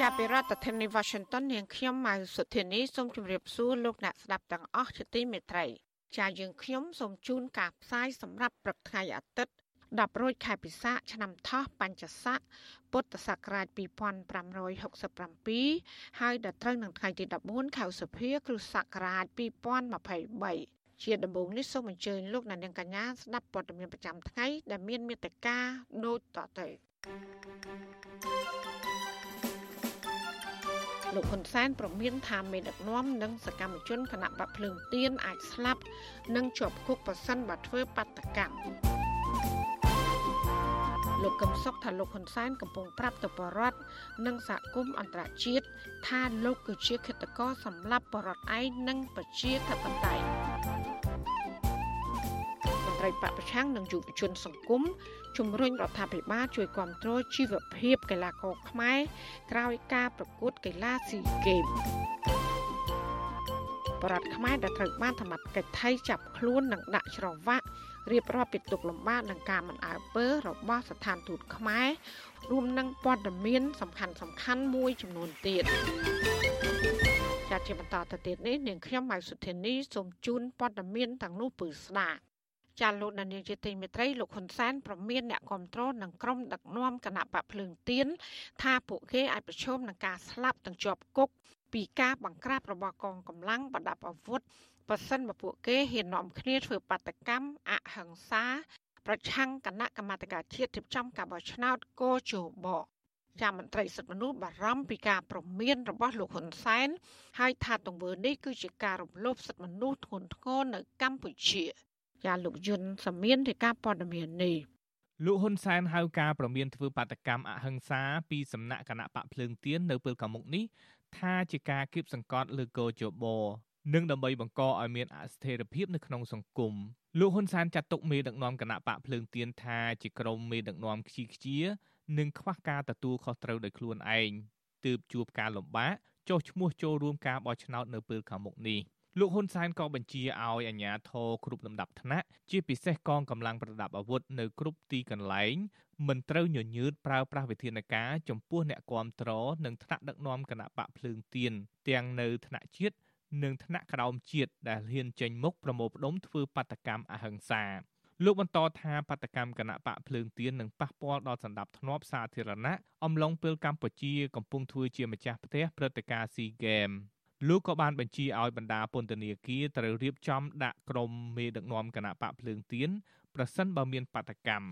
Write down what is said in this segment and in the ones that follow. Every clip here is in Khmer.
ចាប់ពីរដ្ឋធានី Washington នាងខ្ញុំម៉ៅសុធានីសូមជម្រាបសួរលោកអ្នកស្ដាប់ទាំងអស់ជាទីមេត្រីចាយើងខ្ញុំសូមជូនការផ្សាយសម្រាប់ព្រឹកថ្ងៃអាទិត្យ10រោចខែពិសាឆ្នាំថោះបញ្ញស័កពុទ្ធសករាជ2567ហើយដល់ត្រូវនឹងថ្ងៃទី14ខែឧសភាគ្រិស្តសករាជ2023ជាដំបូងនេះសូមអញ្ជើញលោកអ្នកនាងកញ្ញាស្ដាប់ព័ត៌មានប្រចាំថ្ងៃដែលមានមេត្តាដូចតទៅ លោកហ៊ុនសែនប្រមានថាមេដឹកនាំនិងសកម្មជនគណៈបកភ្លើងទៀនអាចស្លាប់និងជាប់គុកប្រសិនបើធ្វើបាតកម្មលោកកឹមសុខថាលោកហ៊ុនសែនកំពុងប្រាប់ទៅបរដ្ឋនិងសហគមន៍អន្តរជាតិថាលោកគឺជាឃាតករសម្លាប់បរដ្ឋឯងនិងប្រជាធិបតេយ្យមន្ត្រីបពប្រឆាំងនិងយុវជនសង្គមជំរុញរដ្ឋាភិបាលជួយគ្រប់គ្រងជីវភាពកីឡាករខ្មែរក្រោយការប្រកួតកីឡាស៊ីហ្គេមបរដ្ឋខ្មែរដែលត្រូវបានធម្មកិច្ចថៃចាប់ខ្លួននិងដាក់ច្រវាក់រៀបរាប់ពីទុកលំបាកនឹងការមិនអើពើរបស់ស្ថានទូតខ្មែររួមនឹងព័ត៌មានសំខាន់សំខាន់មួយចំនួនទៀតចាត់ជាបន្តទៅទៀតនេះនាងខ្ញុំម៉ៅសុធានីសូមជូនព័ត៌មានទាំងនោះពឺស្ដាប់ ចាលោកដានៀងជាទីមេត្រីលោកហ៊ុនសែនប្រមានអ្នកគ្រប់គ្រងនិងក្រុមដឹកនាំគណៈបកភ្លើងទៀនថាពួកគេអាចប្រឈមនឹងការស្លាប់ទាំងជាប់គុកពីការបង្ក្រាបរបស់កងកម្លាំងប្រដាប់អាវុធប៉ះសិនបើពួកគេហ៊ាននាំគ្នាធ្វើបាតកម្មអហិង្សា ប្រឆាំងគណៈកម្មាធិការជាតិរៀបចំការបោះឆ្នោតកោជបចាំមន្ត្រីសិទ្ធិមនុស្សបារម្ភពីការប្រមានរបស់លោកហ៊ុនសែនហើយថាទង្វើនេះគឺជាការរំលោភសិទ្ធិមនុស្សធ្ងន់ធ្ងរនៅកម្ពុជា ចាលោកយុនសមៀនរាយការណ៍ព័ត៌មាននេះលោកហ៊ុនសែនហៅការប្រមានធ្វើបាតកម្មអហិង្សាពីសំណាក់គណៈបកភ្លើងទៀននៅពេលខាងមុខនេះថាជាការគៀបសង្កត់លើកោជបនិងដើម្បីបង្កឲ្យមានអស្ថិរភាពនៅក្នុងសង្គមលោកហ៊ុនសែនចាត់ទុកមេដឹកនាំគណៈបកភ្លើងទៀនថាជាក្រុមមេដឹកនាំខ្ជិលខ្ជា និងខ្វះការទទួលខុសត្រូវដោយខ្លួនឯងទើបជួបការលំបាកចុះឈ្មោះចូលរួមការបោះឆ្នោតនៅពេលខាងមុខនេះ លោកហ៊ុនសែនក៏បញ្ជាឲ្យអាជ្ញាធរគ្រប់លំដាប់ថ្នាក់ជាពិសេសកងកម្លាំងប្រដាប់អាវុធនៅគ្រប់ទីកន្លែងមិនត្រូវញញើតប្រើប្រាស់វិធានការចំពោះអ្នកគាំទ្រនិងថ្នាក់ដឹកនាំគណៈបកភ្លើងទៀនទាំងនៅថ្នាក់ជាតិនិងថ្នាក់ក្រោមជាតិដែលហ៊ានចេញមុខប្រមូលផ្ដុំធ្វើបាតកម្មអហិង្សាលោកបន្តថាបាតកម្មគណៈបកភ្លើងទៀននឹងប៉ះពាល់ដល់សន្តិភាពសាធារណៈអំឡុងពេលកម្ពុជាកំពុងធ្វើជាម្ចាស់ផ្ទះព្រឹត្តិការណ៍ SEA Games លោកក៏បានបញ្ជាឲ្យបណ្ដាពន្ធនាគារត្រូវរៀបចំដាក់ក្រុមមេដឹកនាំគណៈបកភ្លើងទៀនប្រសិនបើមានបាតកម្ម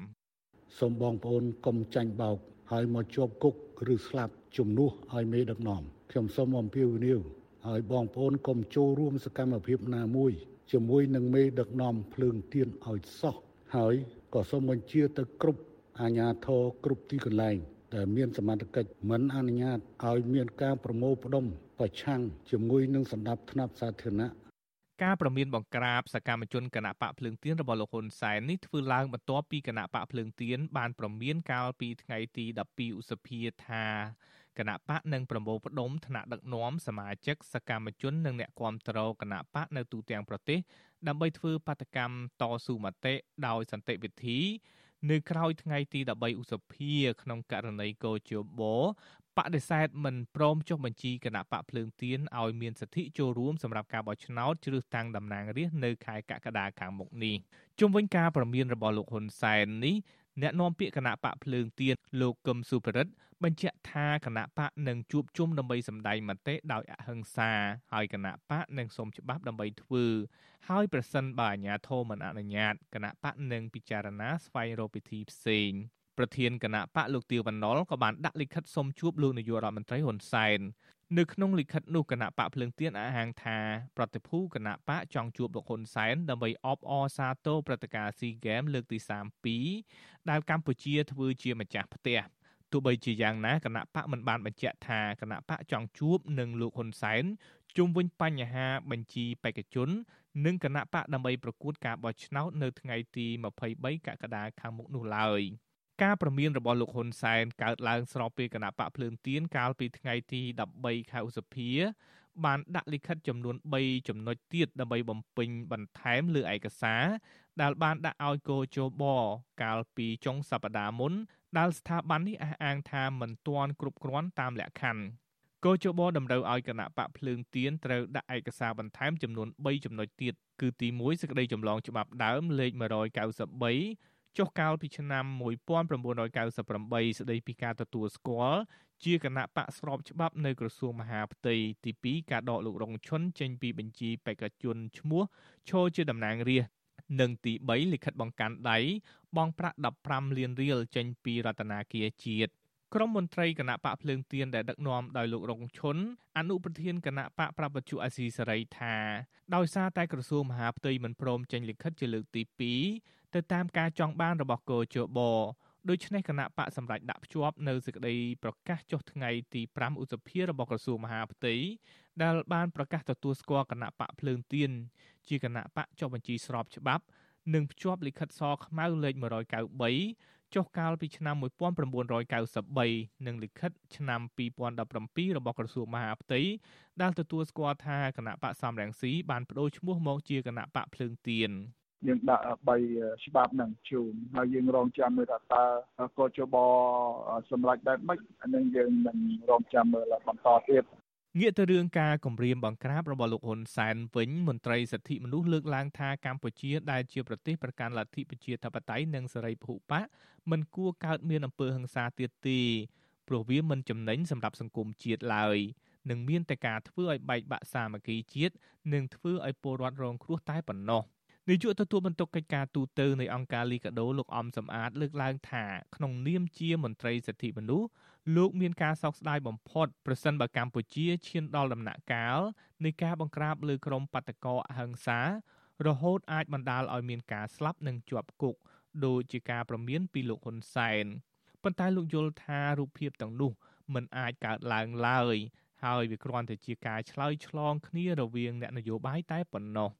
សូមបងប្អូនកុំចាញ់បោកហើយមកជាប់គុកឬស្លាប់ជំនួសឲ្យមេដឹកនាំខ្ញុំសូមអំពាវនាវហើយបងប្អូនកុំចូលរួមសកម្មភាពណាមួយជាមួយនឹងមេដឹកនាំភ្លើងទៀនឲ្យសោះហើយក៏សូមបញ្ជាទៅគ្រប់អាជ្ញាធរគ្រប់ទីកន្លែងដែលមានសមត្ថកិច្ចមិនអនុញ្ញាតឲ្យមានការប្រមូលផ្ដុំ ប្រឆាំងជាមួយនឹងសម្ដាប់ធ្នាប់សាធារណៈការប្រមានបង្ក្រាបសកម្មជនគណៈបកភ្លើងទៀនរបស់លោកហ៊ុនសែននេះធ្វើឡើងបន្ទាប់ពីគណៈបកភ្លើងទៀនបានប្រមានកាលពីថ្ងៃទី12ឧសភាថាគណៈបកនឹងប្រមូលផ្ដុំថ្នាក់ដឹកនាំសមាជិកសកម្មជននិងអ្នកគាំទ្រគណៈបកនៅទូទាំងប្រទេសដើម្បីធ្វើបាតកម្មតស៊ូមតិដោយសន្តិវិធី នៅក្រៅថ្ងៃទី13ឧសភាក្នុងករណីកោជប បដិសេធមិនព្រមចុះបញ្ជីគណៈបកភ្លើងទៀនឲ្យមានសិទ្ធិចូលរួមសម្រាប់ការបោះឆ្នោតជ្រើសតាំងតំណាងរាស្ត្រនៅខែកក្កដាខាងមុខនេះជុំវិញការប្រមានរបស់លោកហ៊ុនសែននេះអ្នកនាំពាក្យគណៈបកភ្លើងទៀនលោកកឹមសុភរិទ្ធបញ្ជាក់ថាគណៈបកនឹងជួបជុំដើម្បីសម្ដែងមតិដោយអហិង្សាហើយគណៈបកនឹងសូមច្បាប់ដើម្បីធ្វើហើយប្រសិនបើអាជ្ញាធរមិនអនុញ្ញាតគណៈបកនឹងពិចារណាស្វែងរកពិធីផ្សេង ប្រធានគណៈបកលោកទាវវណ្ណុលក៏បានដាក់លិខិតសុំជួបលោកនាយករដ្ឋមន្ត្រីហ៊ុនសែននៅក្នុងលិខិតនោះគណៈបកភ្លើងទៀនអះអាងថាប្រតិភូគណៈបកចង់ជួបលោកហ៊ុនសែនដើម្បីអបអរសាទរព្រឹត្តិការណ៍ SEA Games លើកទី32ដែលកម្ពុជាធ្វើជាម្ចាស់ផ្ទះទោះបីជាយ៉ាងណាគណៈបកមិនបានបញ្ជាក់ថាគណៈបកចង់ជួបនឹងលោកហ៊ុនសែនជុំវិញបញ្ហាបញ្ជីបេក្ខជន និងគណៈបកដើម្បីប្រកួតការបោះឆ្នោតនៅថ្ងៃទី23កក្កដាខាងមុខនោះឡើយ ការប្រមានរបស់លោកហ៊ុនសែនកើតឡើងស្របពេលគណៈបកភ្លើងទៀនកាលពីថ្ងៃទី13ខែឧសភាបានដាក់លិខិតចំនួន3ចំណុចទៀតដើម្បីបំពេញបន្ថែមលើឯកសារដែលបានដាក់ឲ្យកោជបកាលពីចុងសប្តាហ៍មុនដែលស្ថាប័ននេះអះអាងថាមិនទាន់គ្រប់គ្រាន់តាមលក្ខខណ្ឌកោជបតម្រូវឲ្យគណៈបកភ្លើងទៀនត្រូវដាក់ឯកសារបន្ថែមចំនួន3ចំណុចទៀតគឺទី1សេចក្តីចម្លងច្បាប់ដើមលេខ193 ចុះកាលពីឆ្នាំ1998ស្តីពីការទទួលស្គាល់ជាគណៈបកស្របច្បាប់នៅក្រសួងមហាផ្ទៃទី2ការដកលោករងឈុនចេញពីបញ្ជីបេក្ខជនឈ្មោះឈរជាតំណាងរាស្ត្រនិងទី3លិខិតបង្កាន់ដៃបង់ប្រាក់15លានរៀលចេញពីរដ្ឋាភិបាលជាតិក្រុមមន្ត្រីគណៈបកភ្លើងទៀនដែលដឹកនាំដោយលោករងឈុនអនុប្រធានគណៈបកប្រពន្ធអាស៊ីសេរីថាដោយសារតែក្រសួងមហាផ្ទៃមិនព្រមចេញលិខិតជាលើកទី2 ទៅតាមការចង់បានរបស់កោជបដូច្នេះគណៈបកសម្រាប់ដាក់ភ្ជាប់នៅសេចក្តីប្រកាសចុះថ្ងៃទី5ឧសភារបស់ក្រសួងមហាផ្ទៃដែលបានប្រកាសទទួលស្គាល់គណៈបកភ្លើងទៀនជាគណៈបកចុះបញ្ជីស្របច្បាប់និងភ្ជាប់លិខិតសខ្មៅលេខ193ចុះកាលពីឆ្នាំ1993និងលិខិតឆ្នាំ2017របស់ក្រសួងមហាផ្ទៃដែលទទួលស្គាល់ថាគណៈបកសំរងស៊ីបានបដូរឈ្មោះមកជាគណៈបកភ្លើងទៀន យើងដាក់3ច្បាប់ហ្នឹងជូនហើយយើងរងចាំមើលថាតើកោជបសម្រាប់បែបម៉េចអានឹងយើងនឹងរងចាំមើលបន្តទៀតងាកទៅរឿងការគម្រាមបង្ក្រាបរបស់លោកហ៊ុនសែនវិញមន្ត្រីសិទ្ធិមនុស្សលើកឡើងថាកម្ពុជាដែលជាប្រទេសប្រកាន់លទ្ធិប្រជាធិបតេយ្យនិងសេរីពហុបកមិនគួរកើតមានអំពើហិង្សាទៀតទេព្រោះវាមិនចំណេញសម្រាប់សង្គមជាតិឡើយនឹងមានតែការធ្វើឲ្យបែកបាក់សាមគ្គីជាតិនិងធ្វើឲ្យពលរដ្ឋរងគ្រោះតែប៉ុណ្ណោះ នាយកទទួលបន្ទុកកិច្ចការទូតទៅនៃអង្គការលីកាដូលោកអំសំអាត លើកឡើងថាក្នុងនាមជាមន្ត្រីសិទ្ធិមនុស្សលោកមានការសោកស្ដាយបំផុតប្រសិនបើកម្ពុជាឈានដល់ដំណាក់កាលនៃការបង្ក្រាបលើក្រុមបាតកោអហិង្សា រហូតអាចបណ្ដាលឲ្យមានការស្លាប់និងជាប់គុកដូចជាការប្រមានពីលោកហ៊ុនសែនប៉ុន្តែលោកយល់ថារូបភាពទាំងនោះមិនអាចកើតឡើងឡើយហើយវាគ្រាន់តែជាការឆ្លើយឆ្លងគ្នារវាងអ្នកនយោបាយតែប៉ុណ្ណោះ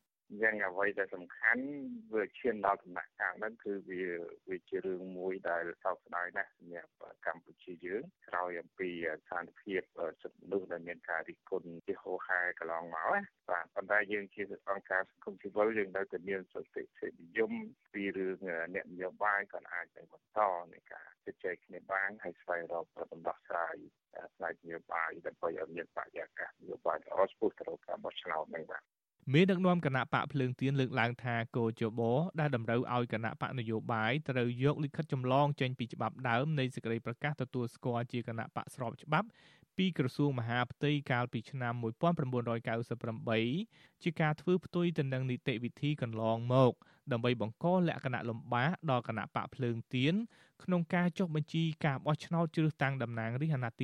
យ៉ាងអ្វីដែលសំខាន់វាឈានដល់ដំណាក់កាលហ្នឹងគឺវាវាជារឿងមួយដែលសោកស្ដាយណាស់សម្រាប់កម្ពុជាយើងក្រោយអំពីស្ថានភាពសិទ្ធិមនុស្សដែលមានការរិះគន់ជាហូរហែកន្លងមកណាបាទប៉ុន្តែយើងជាអង្គការសង្គមស៊ីវិលយើងនៅតែមានសតិសេរីនិយមពីរឿងអ្នកនយោបាយក៏អាចនឹងបន្តនៃការជជែកគ្នាបានហើយស្វែងរកដំណោះស្រាយផ្នែកនយោបាយដើម្បីឲ្យមានបរិយាកាសនយោបាយល្អស្ពុះទៅរកការបោះឆ្នោតនេះបាទ មានដឹកនាំគណៈបកភ្លើងទៀនលើកឡើងថាកោជបដែលតម្រូវឲ្យគណៈបកនយោបាយត្រូវយកលិខិតចម្លងចេញពីច្បាប់ដើមនៃសេចក្តីប្រកាសទទួលស្គាល់ជាគណៈបកស្របច្បាប់ពីក្រសួងមហាផ្ទៃកាលពីឆ្នាំ1998ជាការធ្វើផ្ទុយទៅនឹងនីតិវិធីកន្លងមក ដើម្បីបង្កលក្ខណៈលំបាកដល់គណៈបកភ្លើងទៀនក្នុងការចុះបញ្ជីការបោះឆ្នោតជ្រើសតាំងតំណាងរាស្ត្រអាណត្តិ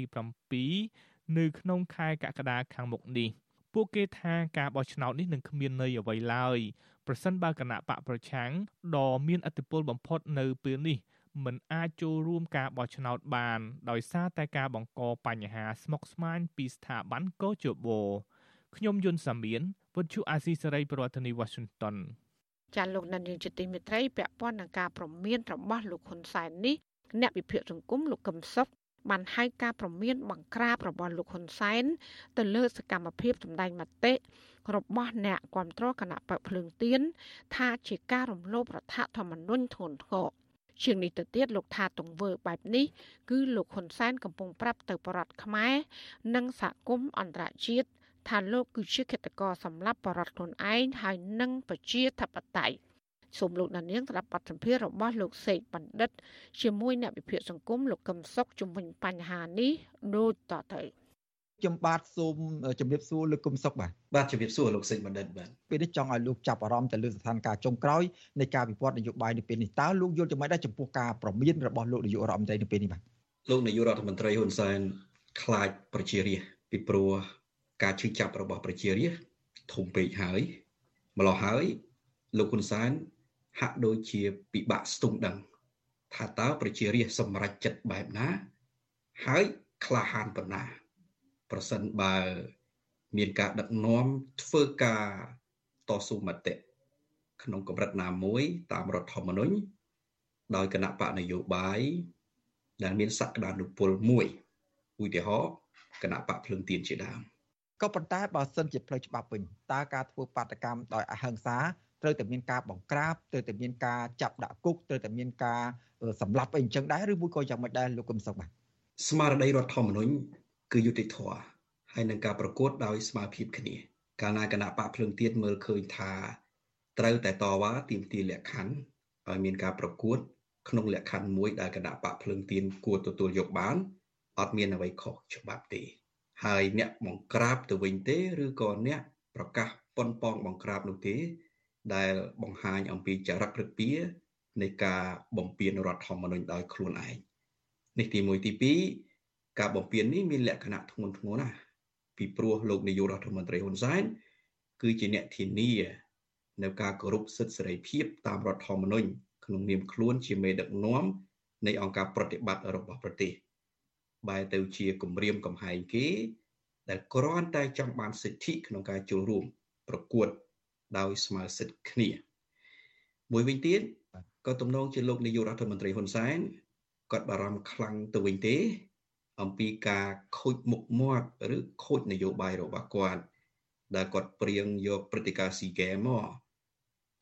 ទី7នៅក្នុងខែកក្កដាខាងមុខនេះ។ ពួកគេថាការបោះឆ្នោតនេះនឹងគ្មានន័យអ្វីឡើយប្រសិនបើគណៈបកប្រឆាំងដ៏មានឥទ្ធិពលបំផុតនៅពេលនេះមិនអាចចូលរួមការបោះឆ្នោតបាន ដោយសារតែការបង្កបញ្ហាស្មុគស្មាញពីស្ថាប័នកោជបខ្ញុំយុនសាមៀនវិទ្យុអាស៊ីសេរីប្រធានាធិបតី Washington ចាលោកនាយកជាទីមេត្រីពាក់ព័ន្ធនឹងការប្រមានរបស់លោកហ៊ុនសែននេះអ្នកវិភាគសង្គមលោកកឹមសុខ បានហៅការប្រមានបង្ក្រាបរបស់លោកហ៊ុនសែនទៅលើសកម្មភាពសម្ដែងមតិរបស់អ្នកគ្រប់គ្រងគណៈបកភ្លើងទៀនថាជាការរំលោភរដ្ឋធម្មនុញ្ញធ្ងន់ធ្ងរជាងនេះទៅទៀតលោកថាទង្វើបែបនេះគឺលោកហ៊ុនសែនកំពុងប្រាប់ទៅប្រដ្ឋខ្មែរនិងសហគមន៍អន្តរជាតិថាលោកគឺជាឃាតករសម្លាប់ប្រដ្ឋខ្លួនឯងហើយនិងប្រជាធិបតេយ្យ សូមលោកដានៀងស្ដាប់បទសម្ភាសន៍របស់លោកសេកបណ្ឌិត ជាមួយអ្នកវិភាគសង្គមលោកកឹមសុខជំវិញបញ្ហានេះដូចតទៅខ្ញុំបាទសូមជម្រាបសួរលោកគុំសុកបាទបាទជម្រាបសួរលោកសេចបណ្ឌិតបាទពេលនេះចង់ឲ្យលោកចាប់អារម្មណ៍ទៅលើស្ថានភាពចុងក្រោយនៃការវិវត្តនយោបាយនៅពេលនេះតើលោកយល់យ៉ាងម៉េចដែរចំពោះការប្រមានរបស់លោកនាយករដ្ឋមន្ត្រីនៅពេលនេះបាទលោកនាយករដ្ឋមន្ត្រីហ៊ុនសែនខ្លាចប្រជារាស្ត្រពីព្រោះការឈឺចាប់របស់ប្រជារាស្ត្រធំពេកហើយម្ល៉េះហើយលោកហ៊ុនសែន ហាក់ដូចជាពិបាកស្ទង់ដឹង ថាតើប្រជារាស្ត្រសម្រេចចិត្តបែបណា ហើយក្លាហានប៉ុណ្ណា ប្រសិនបើ មានការដឹកនាំធ្វើការតស៊ូមតិក្នុងកម្រិតណាមួយ តាមរដ្ឋធម្មនុញ្ញដោយគណៈបកនយោបាយដែលមានសក្តានុពលមួយឧទាហរណ៍គណៈបកភ្លឹងទៀនជាដើមក៏ប៉ុន្តែបើសិនជាផ្លូវច្បាប់វិញតើការធ្វើបាតកម្មដោយអហិង្សា ត្រូវតែមានការបង្ក្រាបត្រូវតែមានការចាប់ដាក់គុកត្រូវតែមានការសម្លាប់អីអញ្ចឹងដែរឬមួយក៏យ៉ាងម៉េចដែរលោកកឹមសុខបាទស្មារតីរដ្ឋធម្មនុញ្ញគឺយុតិធធហើយនឹងការប្រកួតដោយស្មារតីគ្នា កាលណាគណៈបកភ្លើងទៀនមើលឃើញថាត្រូវតែតវ៉ាទាមទារលក្ខខណ្ឌឲ្យមានការប្រកួត ក្នុងលក្ខខណ្ឌមួយដែលគណៈបកភ្លើងទៀនគួរទទួលយកបានអត់មានអ្វីខុសច្បាប់ទេហើយអ្នកបង្ក្រាបទៅវិញទេឬក៏អ្នកប្រកាសប៉ុនប៉ងបង្ក្រាបនោះទេ ដែលបង្ហាញអំពីចរិតព្រឹកពីនៃការបំពានរដ្ឋធម្មនុញ្ញដោយខ្លួនឯងនេះទី1ទី2ការបំពាននេះមានលក្ខណៈធ្ងន់ធ្ងរណាស់ពីព្រោះលោកនាយករដ្ឋមន្ត្រីហ៊ុនសែនគឺជាអ្នកធានានៅការគោរពសិទ្ធិសេរីភាពតាមរដ្ឋធម្មនុញ្ញក្នុងនាមខ្លួនជាមេដឹកនាំនៃអង្គការប្រតិបត្តិរបស់ប្រទេសបែរទៅជាគម្រាមកំហែងគេ ដែលគ្រាន់តែចង់បានសិទ្ធិក្នុងការចូលរួមប្រកួត ដោយស្មើសិទ្ធិគ្នា មួយវិញទៀតក៏ទំនងជាលោកនាយករដ្ឋមន្ត្រីហ៊ុនសែនគាត់បារម្ភខ្លាំងទៅវិញទេ អំពីការខូចមុខមាត់ឬខូចនយោបាយរបស់គាត់ដែលគាត់ព្រៀងយកព្រឹត្តិការណ៍ស៊ីហ្គេមមក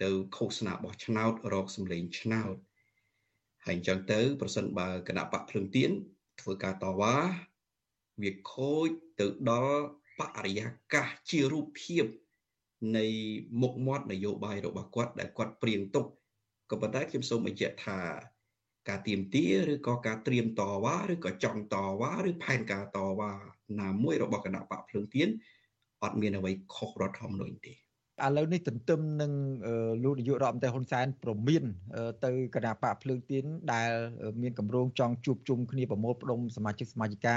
ទៅឃោសនាបោះឆ្នោតរកសម្លេងឆ្នោតហើយអញ្ចឹងទៅប្រសិនបើគណៈបកភ្លឹងទៀនធ្វើការតវ៉ាវាខូចទៅដល់បរិយាកាសជារូបភាព នៃមុខមាត់នយោបាយរបស់គាត់ដែលគាត់ព្រៀងទុកក៏ប៉ុន្តែខ្ញុំសូមបញ្ជាក់ថាការទៀមទាឬក៏ការត្រៀមតវ៉ាឬក៏ចង់តវ៉ាឬផែនការតវ៉ាណាមួយរបស់គណៈបកភ្លើងទៀនអត់មានអ្វីខុសរដ្ឋធម្មនុញ្ញទេ ឥឡូវនេះទន្ទឹមនឹងលោកនាយករដ្ឋមន្ត្រីហ៊ុនសែនប្រមាន ទៅគណៈបកភ្លើងទៀនដែលមានកម្រងចង់ជួបជុំគ្នាប្រមូលផ្ដុំសមាជិកសមាជិកា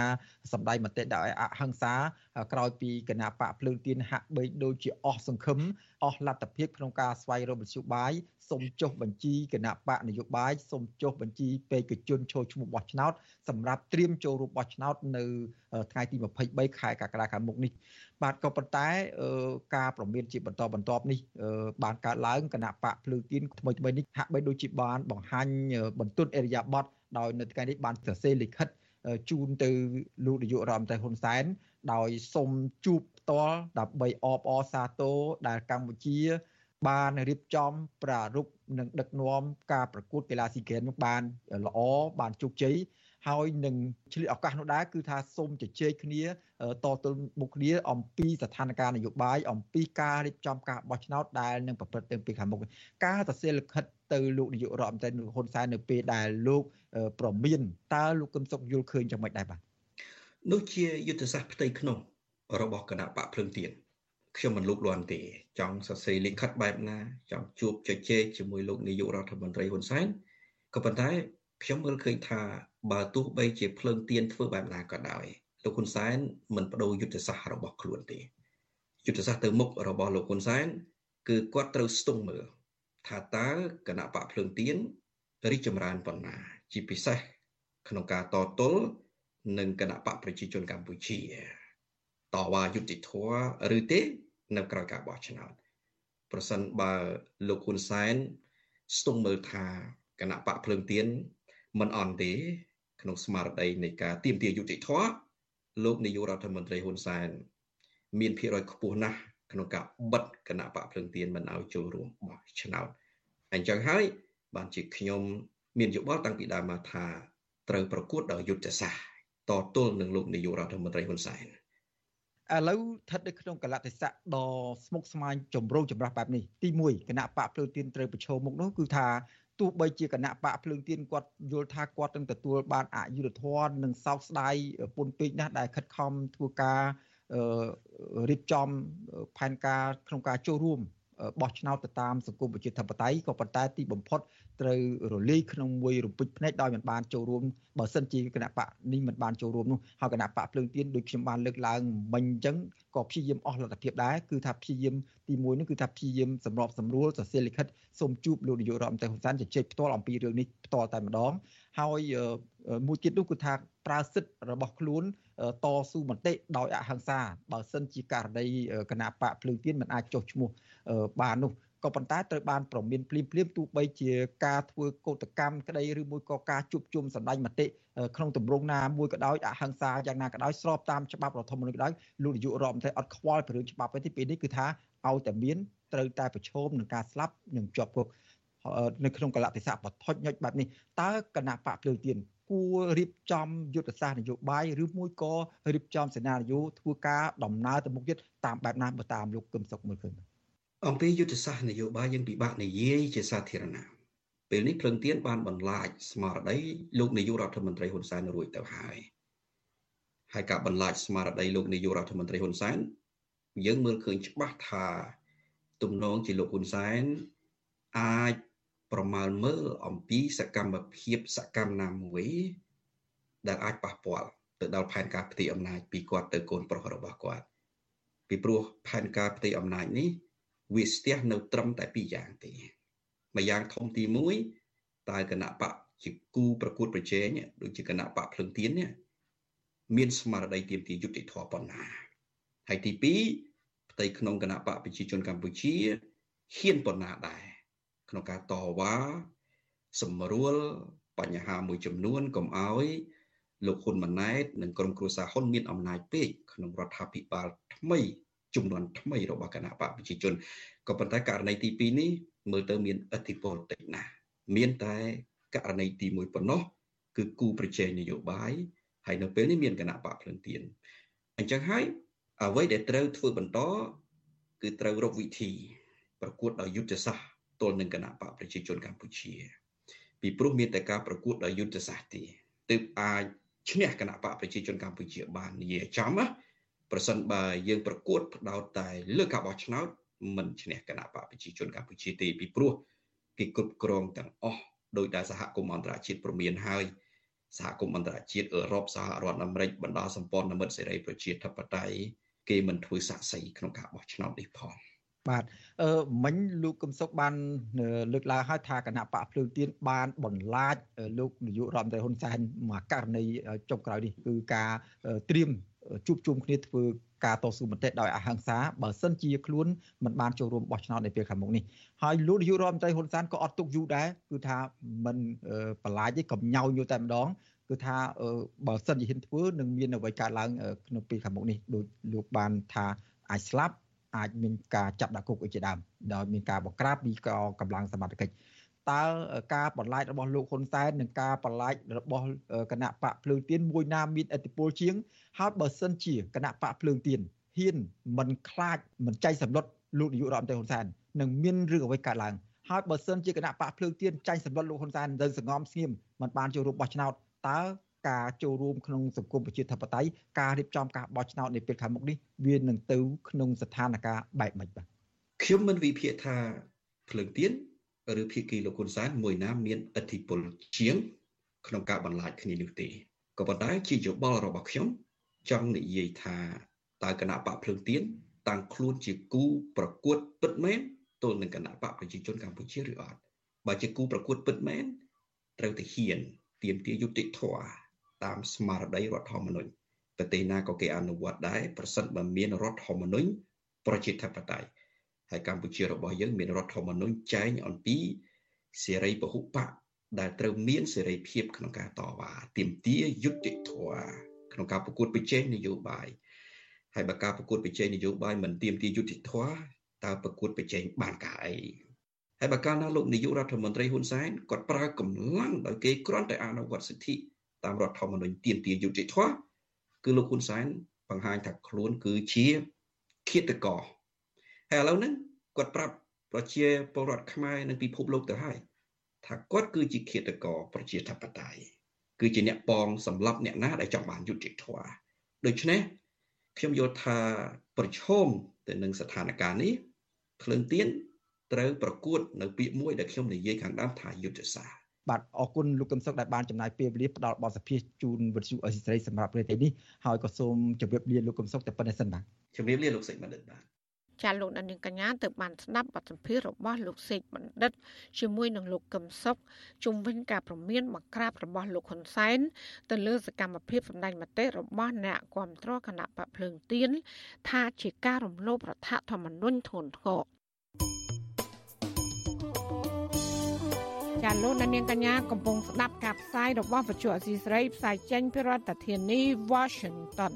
សម្ដែងមតិដោយអហិង្សាក្រោយពីគណៈបកភ្លើងទៀនហាក់បីដូចជាអស់សង្ឃឹមអស់លទ្ធភាពក្នុងការស្វែងរកមធ្យោបាយ សូមចុះបញ្ជីគណៈបកនយោបាយសូមចុះបញ្ជីបេក្ខជនចូលឈ្មោះបោះឆ្នោតសម្រាប់ត្រៀមចូលរួមបោះឆ្នោតនៅថ្ងៃទី23ខែកក្កដាខាងមុខនេះបាទក៏ប៉ុន្តែការប្រមានជាបន្តបន្ទាប់នេះបានកើតឡើងគណៈបកភ្លើងទៀនថ្មីថ្មីនេះហាក់បីដូចជាបានបង្ហាញបន្ទុនអេរិយាប័តដោយនៅថ្ងៃនេះបានសរសេរលិខិតជូនទៅលោកនាយករដ្ឋមន្ត្រីហ៊ុនសែនដោយសុំជួបផ្ទាល់ដើម្បីអបអរសាទរដែលកម្ពុជា បានរៀបចំប្រារព្ធនិងដឹកនាំការប្រកួតកីឡាស៊ីហ្គេមនោះបានល្អបានជោគជ័យហើយនឹងឆ្លៀតឱកាសនោះដែរគឺថាសូមជជែកគ្នាតទល់មុខគ្នាអំពីស្ថានភាពនយោបាយអំពីការរៀបចំការបោះឆ្នោតដែលនឹងប្រព្រឹត្តទៅពីខាងមុខការសរសេរលិខិតទៅលោកនាយករដ្ឋមន្ត្រីហ៊ុនសែននៅពេលដែលលោកប្រមានតើលោកកឹមសុខយល់ឃើញយ៉ាងម៉េចដែរបាទនោះជាយុទ្ធសាស្ត្រផ្ទៃក្នុងរបស់គណៈបកភ្លឹងទៀន ខ្ញុំមិនលូកលាន់ទេ ចង់សរសេរលិខិតបែបណា ចង់ជួបជជែកជាមួយលោកនាយករដ្ឋមន្ត្រីហ៊ុនសែនក៏ប៉ុន្តែខ្ញុំមើលឃើញថាបើទោះបីជាភ្លើងទៀនធ្វើបែបណាក៏ដោយលោកហ៊ុនសែនមិនបដូរយុទ្ធសាស្ត្ររបស់ខ្លួនទេយុទ្ធសាស្ត្រទៅមុខរបស់លោកហ៊ុនសែនគឺគាត់ត្រូវស្ទង់មើលថាតើគណៈបកភ្លើងទៀនរីកចម្រើនប៉ុណ្ណា ជាពិសេសក្នុងការតទល់នឹងគណៈបកប្រជាជនកម្ពុជា តវ៉ាយុតិធធឬទេនៅក្រៅការបោះឆ្នោតប្រសិនបើលោកហ៊ុនសែនស្ទង់មើលថាគណៈបកភ្លើងទៀនមិនអន់ទេ ក្នុងស្មារតីនៃការទៀមទាយុតិធធលោកនាយករដ្ឋមន្ត្រីហ៊ុនសែនមានភាគរយខ្ពស់ណាស់ក្នុងការបិទគណៈបកភ្លើងទៀនមិនឲ្យចូលរួមបោះឆ្នោតអញ្ចឹងហើយបានជាខ្ញុំមានយោបល់តាំងពីដើមមកថាត្រូវប្រកួតដោយយុទ្ធសាស្ត្រតទល់នឹងលោកនាយករដ្ឋមន្ត្រីហ៊ុនសែន ឥឡូវស្ថិតនៅក្នុងកលតិស័កដ៏ស្មុគស្មាញចម្រូងចម្រាសបែបនេះទី1គណៈបកភ្លើងទៀនត្រូវប្រឈមមុខនោះគឺថាទោះបីជាគណៈបកភ្លើងទៀនគាត់យល់ថាគាត់នឹងទទួលបានអយុត្តិធម៌និងសោកស្ដាយពុនពេកណាស់ដែលខិតខំធ្វើការរៀបចំផែនការក្នុងការចូលរួមបោះឆ្នោតទៅតាមសង្គមប្រជាធិបតេយ្យក៏ប៉ុន្តែទីបំផុត ត្រូវរលាយក្នុងមួយរំពេចភ្នែកដោយមិនបានចូលរួមបើសិនជាគណៈបកនេះមិនបានចូលរួមនោះហើយគណៈបកភ្លើងទៀនដូចខ្ញុំបានលើកឡើងមិញអញ្ចឹងក៏ព្យាយាមអស់លទ្ធភាពដែរគឺថាព្យាយាមទី1នោះគឺថាព្យាយាមសម្របសម្រួលសរសេរលិខិតសូមជួបលោកនាយករដ្ឋមន្ត្រីហ៊ុនសែនជជែកផ្ទាល់អំពីរឿងនេះផ្ទាល់តែម្ដងហើយមួយទៀតនោះគឺថាប្រើសិទ្ធិរបស់ខ្លួនតស៊ូមតិដោយអហិង្សាបើសិនជាករណីគណៈបកភ្លើងទៀនមិនអាចចុះឈ្មោះបាននោះ ក៏ប៉ុន្តែត្រូវបានប្រមានភ្លាមភ្លាមទោះបីជាការធ្វើកោតកម្មក្តីឬមួយក៏ការជួបជុំសម្ដែងមតិក្នុងទម្រង់ណាមួយក៏ដោយអហិង្សាយ៉ាងណាក៏ដោយស្របតាមច្បាប់រដ្ឋធម្មនុញ្ញក៏ដោយលោកនាយករដ្ឋមន្ត្រីអត់ខ្វល់ពីរឿងច្បាប់ទេពេលនេះគឺថាឲ្យតែមានត្រូវតែប្រឈមនឹងការស្លាប់និងជាប់គុកនៅក្នុងកលៈទេសៈបថុចញុចបែបនេះតើគណៈបកភ្លើងទៀនគួររៀបចំយុទ្ធសាស្ត្រនយោបាយឬមួយក៏រៀបចំសេណារីយ៉ូធ្វើការដំណើរទៅមុខទៀតតាមបែបណាបើតាមលោកកឹមសុខមើលឃើញ អំពីយុទ្ធសាស្ត្រនយោបាយយើងពិបាកនិយាយជាសាធារណៈពេលនេះភ្លឹងទៀនបានបន្លាចស្មារតីលោកនាយករដ្ឋមន្ត្រីហ៊ុនសែនរួចទៅហើយហើយការបន្លាចស្មារតីលោកនាយករដ្ឋមន្ត្រីហ៊ុនសែនយើងមើលឃើញច្បាស់ថា ទំនងជាលោកហ៊ុនសែនអាចប្រមាលមើលអំពីសកម្មភាពសកម្មណាមួយដែលអាចប៉ះពាល់ទៅដល់ផែនការផ្ទៃអំណាចពីគាត់ទៅកូនប្រុសរបស់គាត់ពីព្រោះផែនការផ្ទៃអំណាចនេះ វាស្ទះនៅត្រឹមតែពីរយ៉ាងទេមួយយ៉ាងធំទី1តើគណៈបកជាគូប្រកួតប្រជែងដូចជាគណៈបកភ្លឹងទៀននេះមានស្មារតីទាមទារយុត្តិធម៌ប៉ុណ្ណាហើយទី2ផ្ទៃក្នុងគណៈបកប្រជាជនកម្ពុជាហ៊ានប៉ុណ្ណាដែរក្នុងការតវ៉ាសម្រួលបញ្ហាមួយចំនួនកុំឲ្យលោកហ៊ុនម៉ាណែតនិងក្រុមគ្រួសារហ៊ុនមានអំណាចពេកក្នុងរដ្ឋាភិបាលថ្មី ចំនួនថ្មីរបស់គណៈបកប្រជាជនក៏ប៉ុន្តែករណីទី2នេះមើលទៅមានអធិពលតិចណាស់មានតែករណីទី1ប៉ុណ្ណោះគឺគូប្រជែងនយោបាយហើយនៅពេលនេះមានគណៈបកភ្លឹងទៀនអញ្ចឹងហើយអ្វីដែលត្រូវធ្វើបន្តគឺត្រូវរកវិធី ប្រកួតដោយយុទ្ធសាស្ត្រទល់នឹងគណៈបកប្រជាជនកម្ពុជា ពីព្រោះមានតែការប្រកួតដោយយុទ្ធសាស្ត្រទេទើបអាចឈ្នះគណៈបកប្រជាជនកម្ពុជាបាននិយាយចំណា ប្រសិនបើយើងប្រកួតផ្ដោតតែលើការបោះឆ្នោតមិនឈ្នះគណៈបកប្រជាជនកម្ពុជាទេពីព្រោះគេគ្រប់គ្រងទាំងអស់ដោយដែលសហគមន៍អន្តរជាតិព្រមានហើយសហគមន៍អន្តរជាតិអឺរ៉ុបសហរដ្ឋអាមេរិកបណ្ដាសម្ព័ន្ធមិត្តសេរីប្រជាធិបតេយ្យគេមិនធ្វើសាក់សីក្នុងការបោះឆ្នោតនេះផងបាទអឺមិញលោកកឹមសុខបានលើកឡើងហើយថាគណៈបកភ្លើងទៀនបានបន្លាចលោកនាយករដ្ឋមន្ត្រីហ៊ុនសែនមកករណីចុងក្រោយនេះគឺការត្រៀម ជួបជុំគ្នាធ្វើការតស៊ូមតិដោយអហិង្សាបើសិនជាខ្លួនមិនបានចូលរួមបោះឆ្នោតនៅពេលខាងមុខនេះហើយលោកនាយករដ្ឋមន្ត្រីហ៊ុនសែនក៏អត់ទុកយូរដែរគឺថាមិនបន្លាចទេកំញោយតែម្ដងគឺថាបើសិនជាហ៊ានធ្វើនឹងមានអ្វីកើតឡើងក្នុងពេលខាងមុខនេះដូចលោកបានថាអាចស្លាប់អាចមានការចាប់ដាក់គុកអីជាដើមដោយមានការបង្ក្រាបពីកម្លាំងសមត្ថកិច្ច តើការបន្លាចរបស់លោកហ៊ុនសែននិងការបន្លាចរបស់គណៈបកភ្លើងទៀនមួយណាមានអធិបុលជាងហើយបើសិនជាគណៈបកភ្លើងទៀនហ៊ានមិនខ្លាចមិនចៃសម្លុតលោកនាយករដ្ឋមន្ត្រីហ៊ុនសែននឹងមានរឿងអ្វីកើតឡើងហើយបើសិនជាគណៈបកភ្លើងទៀនចាញ់សម្លុតលោកហ៊ុនសែនទៅសងំស្ងៀមមិនបានចូលរួមបោះឆ្នោតតើការចូលរួមក្នុងសង្គមប្រជាធិបតេយ្យការរៀបចំការបោះឆ្នោតនាពេលខាងមុខនេះវានឹងទៅក្នុងស្ថានភាពបែបម៉េចបាទខ្ញុំមិនវិភាគថាភ្លើងទៀន ឬភាគីលោកហ៊ុនសែនមួយណាមានអធិបុលជាង ក្នុងការបន្លាចគ្នានេះទេក៏ប៉ុន្តែជាយោបល់របស់ខ្ញុំចង់និយាយថាតើគណៈបកភ្លើងទៀនតាំងខ្លួនជាគូប្រកួតពិតមែនទល់នឹងគណៈបកប្រជាជនកម្ពុជាឬអត់បើជាគូប្រកួតពិតមែនត្រូវតែហ៊ានទៀមទាយុតិធម៌តាមស្មារតីរដ្ឋធម្មនុញ្ញប្រទេសណាក៏គេអនុវត្តដែរប្រសិនបើមានរដ្ឋធម្មនុញ្ញប្រជាធិបតេយ្យ ហើយកម្ពុជារបស់យើងមានរដ្ឋធម្មនុញ្ញចែងអំពីសេរីពហុបកដែលត្រូវមានសេរីភាពក្នុងការតវ៉ាទាមទារយុត្តិធម៌ក្នុងការប្រកួតប្រជែងនយោបាយហើយបើការប្រកួតប្រជែងនយោបាយមិនទាមទារយុត្តិធម៌តើប្រកួតប្រជែងបានការអីហើយបើកាលណាលោកនាយករដ្ឋមន្ត្រីហ៊ុនសែនគាត់ប្រើកម្លាំងដោយគេគ្រាន់តែអនុវត្តសិទ្ធិតាមរដ្ឋធម្មនុញ្ញទាមទារយុត្តិធម៌គឺលោកហ៊ុនសែនបង្ហាញថាខ្លួនគឺជាឃាតករ ហើយឥឡូវហ្នឹងគាត់ប្រាប់ប្រជាពលរដ្ឋខ្មែរនិងពិភពលោកទៅហើយថាគាត់គឺជាឃាតករប្រជាធិបតេយ្យគឺជាអ្នកបងសម្លាប់អ្នកណាដែលចង់បានយុត្តិធម៌ដូច្នេះខ្ញុំយល់ថាប្រឈមទៅនឹងស្ថានភាពនេះភ្លើងទៀនត្រូវប្រកួតនៅពាក្យមួយដែលខ្ញុំនិយាយខាងដើមថាយុទ្ធសាស្ត្របាទអរគុណលោកកឹមសុខដែលបានចំណាយពេលវេលាផ្ដល់បទសភាជូនវិទ្យុអេស៊ីស្រីសម្រាប់ព្រឹត្តិនេះហើយក៏សូមជម្រាបលាលោកកឹមសុខតែប៉ុណ្្នេះសិនបាទជម្រាបលាលោកសេចបណ្ឌិតបាទ ចាលោកនាងកញ្ញាទៅបានស្ដាប់បទសម្ភាសន៍របស់លោកសេកបណ្ឌិតជាមួយនឹងលោកកឹមសុខជុំវិញការប្រមានបង្ក្រាបរបស់លោកហ៊ុនសែនទៅលើសកម្មភាពសម្ដែងមតិរបស់អ្នកគាំទ្រគណៈបកភ្លើងទៀនថាជាការរំលោភរដ្ឋធម្មនុញ្ញធ្ងន់ធ្ងរចាលោកនាងកញ្ញាកំពុងស្ដាប់ការផ្សាយរបស់វិទ្យុអសីស្រីផ្សាយចេញពីរដ្ឋធានី Washington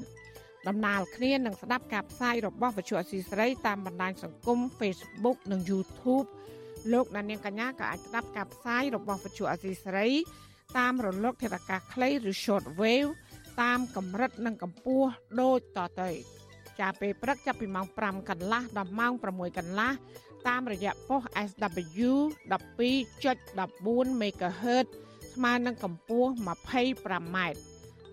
ដំណើរគ្នានឹងស្ដាប់ការផ្សាយរបស់វិទ្យុអសីស្រីតាមបណ្ដាញសង្គម Facebook និង YouTube លោកនាងកញ្ញាក៏អាចស្ដាប់ការផ្សាយរបស់វិទ្យុអសីស្រីតាមរលកធាតុអាកាសខ្លីឬ Shortwave តាមកម្រិតនិងកម្ពស់ដូចតទៅចាប់ពេលព្រឹកចាប់ពីម៉ោង5កន្លះដល់ម៉ោង6កន្លះតាមរយៈប៉ុស SW 12.14 MHz ស្មើនឹងកម្ពស់ 25m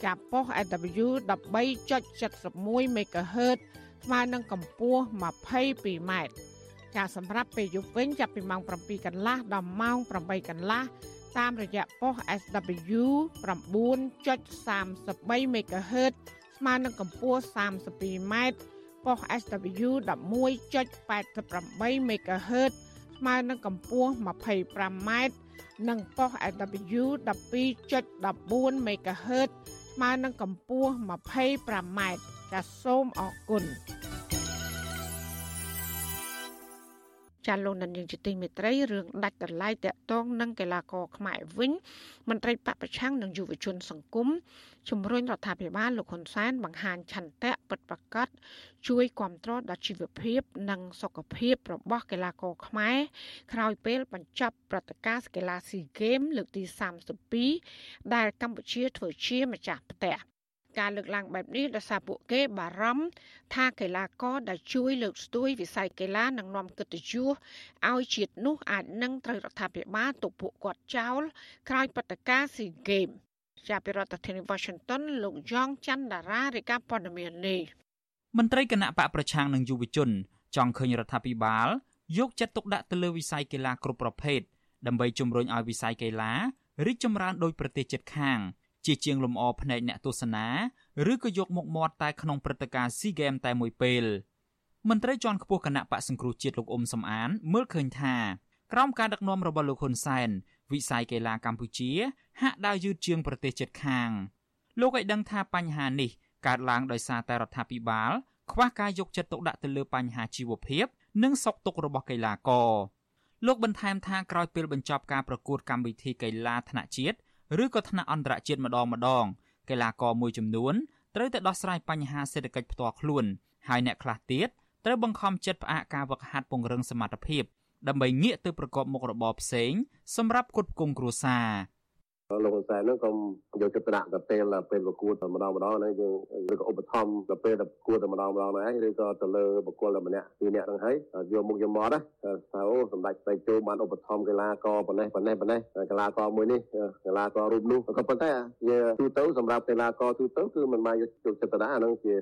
ចាប់ប៉ុស SW 13.71 MHz ស្មើនឹងកម្ពស់ 22m ចាសម្រាប់ពេលយប់វិញចាប់ពីម៉ោង7កន្លះដល់ម៉ោង8កន្លះតាមរយៈប៉ុស SW 9.33 MHz ស្មើនឹងកម្ពស់ 32m ប៉ុស SW 11.88 MHz ស្មើនឹងកម្ពស់ 25m និងប៉ុស SW 12.14 MHz ស្មើនឹងកម្ពស់ 25m ចាសសូមអរគុណ ចាលោកនាងជាទីមេត្រីរឿងដាច់ដライតាក់ទងនឹងកីឡាករខ្មែរវិញមន្ត្រីបពប្រឆាំងនិងយុវជន សង្គមជំរុញរដ្ឋាភិបាលលោកហ៊ុនសែនបង្ហាញឆន្ទៈពិតប្រាកដជួយគ្រប់គ្រងដល់ជីវភាព និងសុខភាពរបស់កីឡាករខ្មែរក្រោយពេលបញ្ចប់ព្រឹត្តិការណ៍កីឡាស៊ីហ្គេមលើកទី32ដែលកម្ពុជាធ្វើជាម្ចាស់ផ្ទះ ការលើកឡើងបែបនេះដោយសារពួកគេបារម្ភថាកីឡាករដែលជួយលើកស្ទួយវិស័យកីឡានិងនាំកិត្តិយសឲ្យជាតិនោះអាចនឹងត្រូវរដ្ឋាភិបាលទប់ពួកគាត់ចោលក្រោយបដការស៊ីហ្គេមចាប់ពីរដ្ឋធានី Washington លោកយ៉ងច័ន្ទដារារាយការណ៍ព័ត៌មាននេះមន្ត្រីគណៈបកប្រឆាំងនិងយុវជន ចង់ឃើញរដ្ឋាភិបាលយកចិត្តទុកដាក់ទៅលើវិស័យកីឡាគ្រប់ប្រភេទដើម្បីជំរុញឲ្យវិស័យកីឡារីកចម្រើនដោយប្រទេសជិតខាង ជាជាងលំអផ្នែកអ្នកទស្សនាឬក៏យកមុខមាត់តែក្នុងព្រឹត្តិការណ៍ SEA Games តែមួយពេលមន្ត្រីជាន់ខ្ពស់គណៈបកសង្គ្រោះជាតិលោកអ៊ុំសំអាន មើលឃើញថាក្រោមការដឹកនាំរបស់លោកហ៊ុនសែនវិស័យកីឡាកម្ពុជា ហាក់ដើរយឺតជាងប្រទេសជិតខាងលោកឲ្យដឹងថាបញ្ហានេះកើតឡើងដោយសារតែរដ្ឋាភិបាលខ្វះការយកចិត្តទុកដាក់ទៅលើបញ្ហាជីវភាពនិងសុខទុក្ខរបស់កីឡាករលោកបន្ថែមថាក្រោយពេលបញ្ចប់ការប្រកួតកម្មវិធីកីឡាថ្នាក់ជាតិ ឬក៏ថ្នាក់អន្តរជាតិម្ដងម្ដងកីឡាករមួយចំនួនត្រូវតែដោះស្រាយបញ្ហាសេដ្ឋកិច្ចផ្ទាល់ខ្លួនហើយអ្នកខ្លះទៀតត្រូវបង្ខំចិត្តផ្អាកការវឹកហាត់ពង្រឹងសមត្ថភាពដើម្បីងាកទៅប្រកបមុខរបរផ្សេងសម្រាប់គុតគងគ្រួសារ លោកហ៊ុនសែនហ្នឹងក៏យកចិត្តទុកដាក់ទៅពេលពេលប្រកួតម្ដងម្ដងហ្នឹងយើងឬក៏ឧបត្ថម្ភទៅពេលប្រកួតម្ដងម្ដងហ្នឹងហើយឬក៏ទៅលើបុគ្គលម្នាក់ពីរនាក់ហ្នឹងហើយយកមុខយកមាត់ណាថាអូសម្ដេចស្ដេចជោបានឧបត្ថម្ភកីឡាករប៉ុណ្ណេះប៉ុណ្ណេះប៉ុណ្ណេះកីឡាករមួយនេះកីឡាកររូបនោះក៏ប៉ុន្តែជាទូទៅសម្រាប់កីឡាករទូទៅគឺមិនបានយកចិត្តទុកដាក់ហ្នឹងជា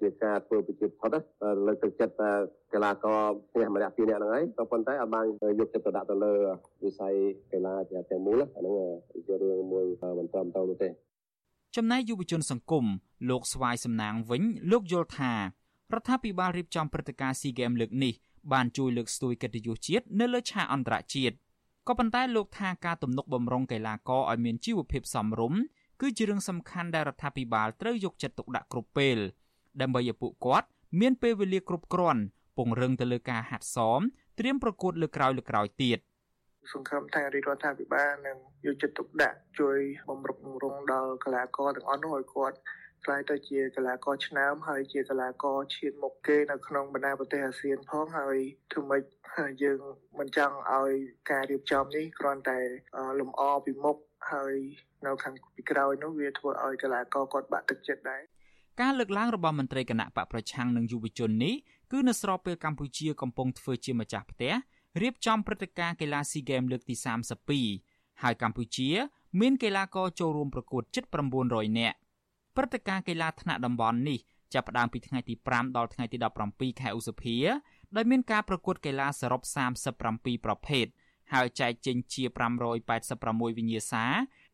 ជាការធ្វើប្រជាផុតលើកទឹកចិត្តតែកីឡាករផ្ទះម្នាក់ពីរនាក់ហ្នឹងហើយក៏ប៉ុន្តែអាចបានយកចិត្តទុកដាក់ទៅលើ វិស័យកីឡាទាំងមូលអាហ្នឹងជារឿងមួយមិនត្រឹមត្រូវនោះទេចំណែកយុវជនសង្គមលោកស្វាយសំណាងវិញលោកយល់ថារដ្ឋាភិបាលរៀបចំព្រឹត្តិការណ៍ SEA Games លើកនេះបានជួយលើកស្ទួយកិត្តិយសជាតិនៅលើឆាកអន្តរជាតិក៏ប៉ុន្តែលោកថាការទំនុកបំរុងកីឡាករឲ្យមានជីវភាពសមរម្យគឺជារឿងសំខាន់ដែលរដ្ឋាភិបាលត្រូវយកចិត្តទុកដាក់គ្រប់ពេលដើម្បីឲ្យពួកគាត់មានពេលវេលាគ្រប់គ្រាន់ពង្រឹងទៅលើការហាត់សមត្រៀមប្រកួតលើកក្រោយលើក្រោយទៀត សង្ឃឹមថារាជរដ្ឋាភិបាលនឹងយកចិត្តទុកដាក់ជួយបំរុងបំរុងដល់កីឡាករទាំងអស់នោះឲ្យគាត់ខ្លាយទៅជាកីឡាករឆ្នើមហើយជាកីឡាករឈានមុខគេនៅក្នុងបណ្ដាប្រទេសអាស៊ានផងហើយធ្វើម៉េចយើងមិនចង់ឲ្យការរៀបចំនេះគ្រាន់តែលំអពីមុខហើយនៅខាងពីក្រោយនោះវាធ្វើឲ្យកីឡាករគាត់បាក់ទឹកចិត្តដែរការលើកឡើងរបស់មន្ត្រីគណៈបកប្រឆាំងនិងយុវជននេះគឺនៅស្របពេលកម្ពុជាកំពុងធ្វើជាម្ចាស់ផ្ទះ រៀបចំព្រឹត្តិការណ៍កីឡាស៊ីហ្គេមលើកទី32ហើយកម្ពុជា មានកីឡាករចូលរួមប្រកួតជិត900នាក់ព្រឹត្តិការណ៍កីឡាថ្នាក់តំបន់នេះចាប់ផ្ដើមពីថ្ងៃទី5ដល់ថ្ងៃទី17ខែឧសភាដោយមានការប្រកួតកីឡាសរុប37ប្រភេទហើយចែកចេញជា586វិញ្ញាសា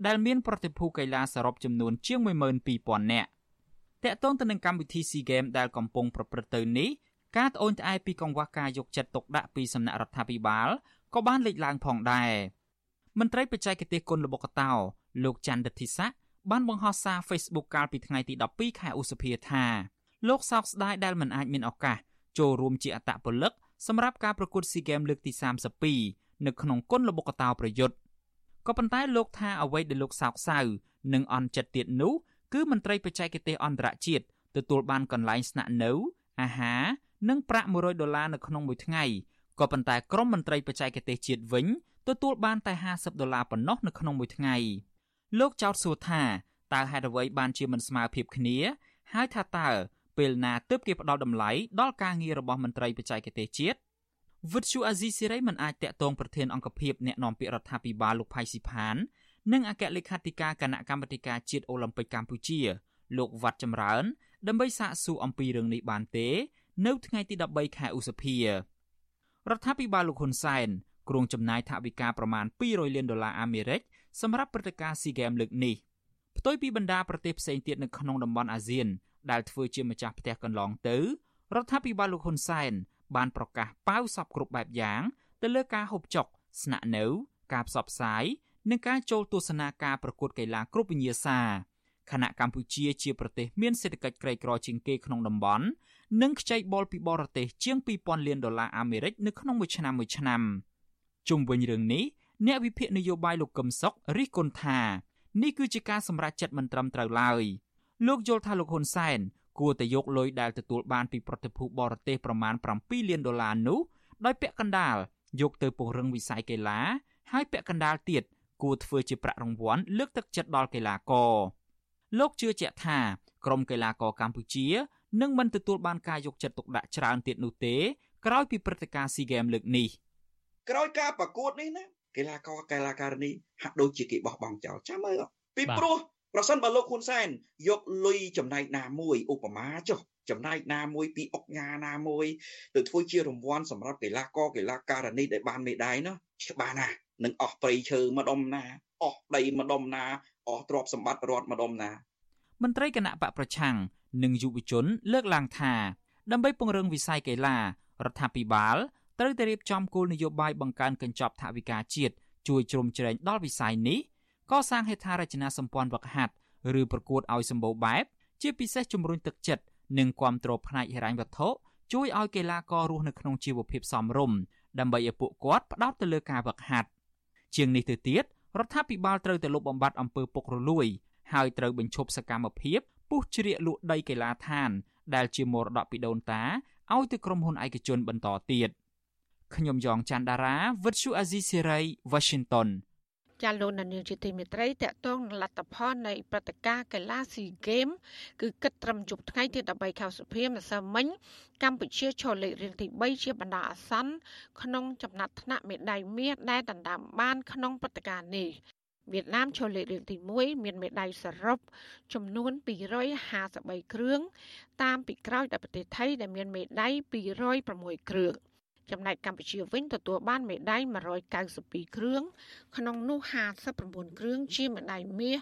ដែលមានប្រតិភូកីឡាសរុបចំនួនជាង12000នាក់តកតងទៅនឹងកម្មវិធី SEA Games ដែលកំពុងប្រព្រឹត្តទៅនេះ ការត្អូញត្អែពីកង្វះការយកចិត្តទុកដាក់ពីសំណាក់រដ្ឋាភិបាលក៏បានលេចឡើងផងដែរមន្ត្រីបច្ចេកទេសគុណល្បុក្កតោលោកច័ន្ទដិទ្ធិស័កបានបង្ហោះសារ Facebook កាលពីថ្ងៃទី12ខែឧសភាថាលោកសោកស្ដាយដែលមិនអាចមានឱកាសចូលរួមជាអត្តពលិកសម្រាប់ការប្រកួត SEA Games លើកទី32នៅក្នុងគុណល្បុក្កតោប្រយុទ្ធក៏ប៉ុន្តែលោកថាអ្វីដែលលោកសោកសៅនិងអន់ចិត្តទៀតនោះគឺមន្ត្រីបច្ចេកទេសអន្តរជាតិទទួលបានកន្លែងស្នាក់នៅអាហារ និងប្រាក់100ដុល្លារនៅក្នុងមួយថ្ងៃក៏ប៉ុន្តែក្រមមន្ត្រីបច្ចេកទេសជាតិវិញទទួលបានតែ50ដុល្លារប៉ុណ្ណោះនៅក្នុងមួយថ្ងៃលោកចោទសួរថាតើហេតុអ្វីបានជាមិនស្មើភាពគ្នា ហើយថាតើពេលណាទើបគេផ្ដល់តម្លៃដល់ការងាររបស់មន្ត្រីបច្ចេកទេសជាតិវិទ្យុអាស៊ីសេរីមិនអាចតាក់ទងប្រធានអង្គភិបអ្នកនាំពាក្យរដ្ឋាភិបាលលោកផៃស៊ីផាន និងអគ្គលេខាធិការគណៈកម្មាធិការជាតិអូឡ িম্প ិកកម្ពុជា លោកវ៉ាត់ចម្រើន ដើម្បីសាកសួរអំពីរឿងនេះបានទេ នៅថ្ងៃទី13ខែឧសភារដ្ឋាភិបាលលោកហ៊ុនសែនគ្រោងចំណាយថវិកាប្រមាណ200លានដុល្លារអាមេរិកសម្រាប់ព្រឹត្តិការណ៍ SEA Games លើកនេះផ្ទុយពីបណ្ដាប្រទេសផ្សេងទៀតនៅក្នុងតំបន់អាស៊ាន ដែលធ្វើជាម្ចាស់ផ្ទះកន្លងទៅរដ្ឋាភិបាលលោកហ៊ុនសែនបានប្រកាសប៉ាវសពគ្រប់បែបយ៉ាងទៅលើការហូបចុក ស្នាក់នៅ ការផ្សព្វផ្សាយនិងការចូលទស្សនាការប្រកួតកីឡាគ្រប់វិញ្ញាសា ខណៈកម្ពុជាជាប្រទេសមានសេដ្ឋកិច្ចក្រីក្រជាងគេក្នុងតំបន់និងខ្ចីបុលពីបរទេសជាង2000លានដុល្លារអាមេរិកនៅក្នុងមួយឆ្នាំមួយឆ្នាំជុំវិញរឿងនេះអ្នកវិភាគនយោបាយលោកកឹមសុខរិះគន់ថានេះគឺជាការសម្រេចចិត្តមិនត្រឹមត្រូវឡើយលោកយល់ថាលោកហ៊ុនសែនគួរតែយកលុយដែលទទួលបានពីប្រតិភូបរទេសប្រមាណ7លានដុល្លារនោះដោយពាក់កណ្ដាលយកទៅពង្រឹងវិស័យកីឡាហើយពាក់កណ្ដាលទៀតគួរធ្វើជាប្រាក់រង្វាន់លើកទឹកចិត្តដល់កីឡាករ លោកជឿជាក់ថាក្រុមកីឡាករកម្ពុជានឹងមិនទទួលបានការយកចិត្តទុកដាក់ច្រើនទៀតនោះទេ ក្រោយពីព្រឹត្តិការណ៍ SEA Games លើកនេះក្រោយការប្រកួតនេះណាកីឡាករកីឡាការិនីហាក់ដូចជាគេបោះបង់ចោលចាំមើលពីព្រោះប្រសិនបើលោកហ៊ុនសែនយកលុយចំណែកណាមួយឧបមាចុះចំណែកណាមួយពីអុកញ៉ាណាមួយទៅធ្វើជារង្វាន់សម្រាប់កីឡាករកីឡាការិនីដែលបានមេដាយនោះច្បាស់ណាស់នឹងអស់ព្រៃឈើម្ដុំណាអស់ដីម្ដុំណា អស់ទ្រព្យសម្បត្តិរដ្ឋម្ដុំណាមន្ត្រីគណៈបកប្រឆាំងនិងយុវជន លើកឡើងថាដើម្បីពង្រឹងវិស័យកីឡារដ្ឋាភិបាលត្រូវតែរៀបចំគោលនយោបាយបង្កើនកញ្ចប់ថវិកាជាតិជួយជ្រោមជ្រែងដល់វិស័យនេះកសាងហេដ្ឋារចនាសម្ព័ន្ធវឹកហាត់ឬប្រកួតឲ្យសម្បូរបែបជាពិសេសជំរុញទឹកចិត្តនិងគាំទ្រផ្នែកហិរញ្ញវត្ថុជួយឲ្យកីឡាកររស់នៅក្នុងជីវភាពសមរម្យដើម្បីឲ្យពួកគាត់ផ្ដោតទៅលើការវឹកហាត់ជាងនេះទៅទៀត រដ្ឋាភិបាលត្រូវតែលុបបំបាត់អំពើពុករលួយ ហើយត្រូវបញ្ឈប់សកម្មភាពពុះជ្រៀកលក់ដីកីឡាដ្ឋាន ដែលជាមរតកពីដូនតាឲ្យទៅក្រុមហ៊ុនឯកជនបន្តទៀតខ្ញុំយ៉ងច័ន្ទដារាវិទ្យុអាស៊ីសេរី Washington ចាលោកនាងជាទីមេត្រីតកតងលទ្ធផលនៃព្រឹត្តិការណ៍កីឡាស៊ីហ្គេមគឺគិតត្រឹមជប់ថ្ងៃទី13ខែសុភាម្សិលមិញកម្ពុជាឈរលេខរៀងទី3ជាបណ្ដោះអាសន្នក្នុងចំណាត់ថ្នាក់មេដាយមាសដែលដណ្ដើមបានក្នុងព្រឹត្តិការណ៍នេះវៀតណាមឈរលេខរៀងទី1មានមេដាយសរុបចំនួន253គ្រឿងតាមពីក្រោយដោយប្រទេសថៃដែលមានមេដាយ206គ្រឿង ចំណែកកម្ពុជាវិញទទួលបានមេដាយ192គ្រឿងក្នុងនោះ59គ្រឿងជាមេដាយមាស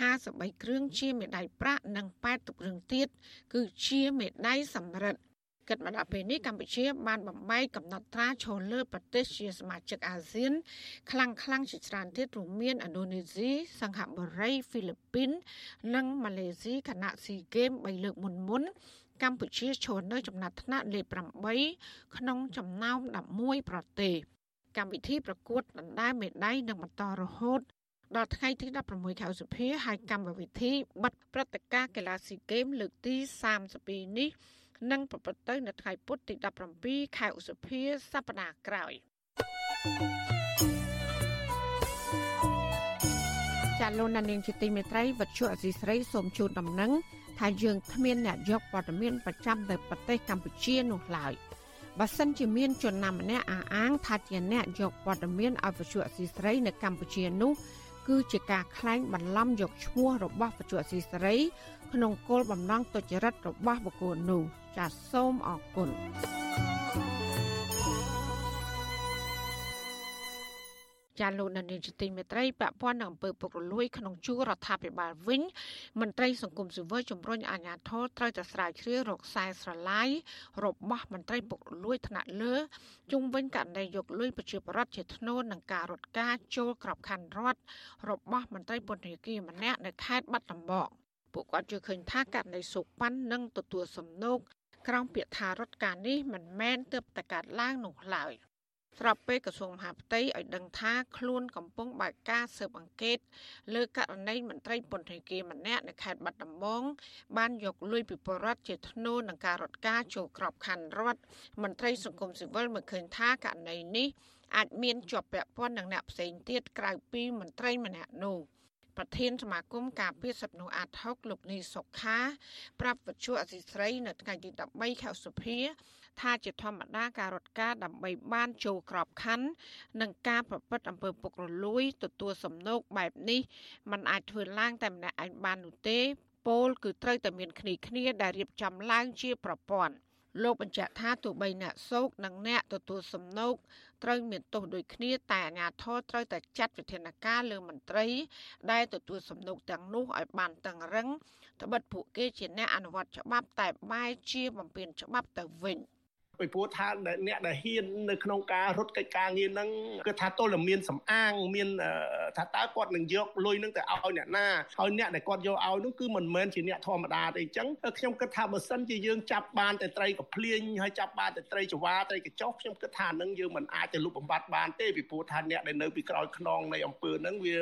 53គ្រឿងជាមេដាយប្រាក់និង80គ្រឿងទៀតគឺជាមេដាយសំរឹទ្ធគិតមកដល់ពេលនេះកម្ពុជាបានបំបីកំណត់ត្រាឈរលើប្រទេសជាសមាជិកអាស៊ាន ខ្លាំងខ្លាំងជាច្រើនទៀតរួមមានឥណ្ឌូនេស៊ីសិង្ហបុរីហ្វីលីពីន និងម៉ាឡេស៊ីខណៈស៊ីហ្គេម3លើកមុនមុន កម្ពុជាឈរនៅចំណាត់ថ្នាក់លេខ8ក្នុងចំណោម11ប្រទេសកម្មវិធីប្រកួតដណ្ដើមមេដាយនឹងបន្តរហូតដល់ថ្ងៃទី16ខែសុភាហើយកម្មវិធីបិទព្រឹត្តិការណ៍កីឡាស៊ីហ្គេមលើកទី32នេះនឹងប្រព្រឹត្តទៅនៅថ្ងៃពុធទី17ខែឧសភាសប្តាហ៍ក្រោយចាលោកនាងជាទីមេត្រីវັດឈុអសីស្រីសូមជូនដំណឹង ថាយើងគ្មានអ្នកយកព័ត៌មានប្រចាំនៅប្រទេសកម្ពុជានោះឡើយបើសិនជាមានជនណាម្នាក់អះអាងថាជាអ្នកយកព័ត៌មានឲ្យវិទ្យុអសីស្រីនៅកម្ពុជានោះគឺជាការក្លែងបន្លំយកឈ្មោះរបស់វិទ្យុអសីស្រី ក្នុងគោលបំណងទុច្ចរិតរបស់បុគ្គលនោះចាសសូមអរគុណ ចាលោកនានីជាទីមេត្រីពាក់ព័ន្ធនឹងអំពើពុករលួយក្នុងជួររដ្ឋាភិបាលវិញមន្ត្រីសង្គមស៊ីវិលជំរុញអាជ្ញាធរត្រូវតែស្រាវជ្រាវរកខ្សែស្រឡាយរបស់មន្ត្រីពុករលួយថ្នាក់លើជុំវិញករណីយកលុយប្រជាពលរដ្ឋជាធ្នូនឹងការរត់ការចូលក្របខ័ណ្ឌរដ្ឋរបស់មន្ត្រីពន្ធនាគារម្នាក់នៅខេត្តបាត់ដំបងពួកគាត់ជឿឃើញថាករណីសុកប៉ាន់នឹងទទួលសំណូកក្រោមពាក្យថារដ្ឋការនេះមិនមែនទើបតែកាត់ឡើងនោះឡើយ។ ស្របពេលក្រសួងមហាផ្ទៃឲ្យដឹងថាខ្លួនកំពុងបើកការស៊ើបអង្កេត លើករណីមន្ត្រីពន្ធនាគារម្នាក់នៅខេត្តបាត់ដំបង បានយកលុយពីបរដ្ឋជាធ្នូនឹងការរត់ការចូលក្របខ័ណ្ឌរដ្ឋមន្ត្រីសង្គមស៊ីវិលមើលឃើញថាករណីនេះអាចមានជាប់ពាក់ព័ន្ធនឹងអ្នកផ្សេងទៀតក្រៅពីមន្ត្រីម្នាក់នោះប្រធានសមាគមការពារសិទ្ធិមនុស្សអាត6លោកនីសុខា ប្រាប់វិទ្យុអសីស្រី នៅថ្ងៃទី13ខែសុភា ថាជាធម្មតាការរត់ការដើម្បីបានចូលក្របខ័ណ្ឌនិងការប្រព្រឹត្តអំពើពុករលួយទទួលសំណូកបែបនេះมันអាចធ្វើឡើងតែម្នាក់ឯងបាននោះទេពោលគឺត្រូវតែមានគ្នាគ្នាដែលរៀបចំឡើងជាប្រព័ន្ធលោកបញ្ជាក់ថាទោះបីអ្នកសោកនិងអ្នកទទួលសំណូកត្រូវមានទោសដូចគ្នាតែអាជ្ញាធរត្រូវតែចាត់វិធានការលើមន្ត្រី ដែលទទួលសំណូកទាំងនោះឲ្យបានតឹងរឹងត្បិតពួកគេជាអ្នកអនុវត្តច្បាប់តែបែរជាបំពេញច្បាប់ទៅវិញ។ ពីព្រោះថាអ្នកដែលហ៊ាននៅក្នុងការរត់កិច្ចការងារហ្នឹងគឺថាទល់តែមានសំអាងមានថាតើគាត់នឹងយកលុយហ្នឹងទៅឲ្យអ្នកណាហើយអ្នកដែលគាត់យកឲ្យនោះគឺមិនមែនជាអ្នកធម្មតាទេអញ្ចឹងខ្ញុំគិតថាបើសិនជាយើងចាប់បានតែត្រីកភ្លៀងហើយចាប់បានតែត្រីចង្វាត្រីកញ្ចុះខ្ញុំគិតថានឹងយើងមិនអាចទៅលុបបំបាត់បានទេពីព្រោះថាអ្នកដែលនៅពីក្រោយខ្នងនៃអង្គើហ្នឹងវា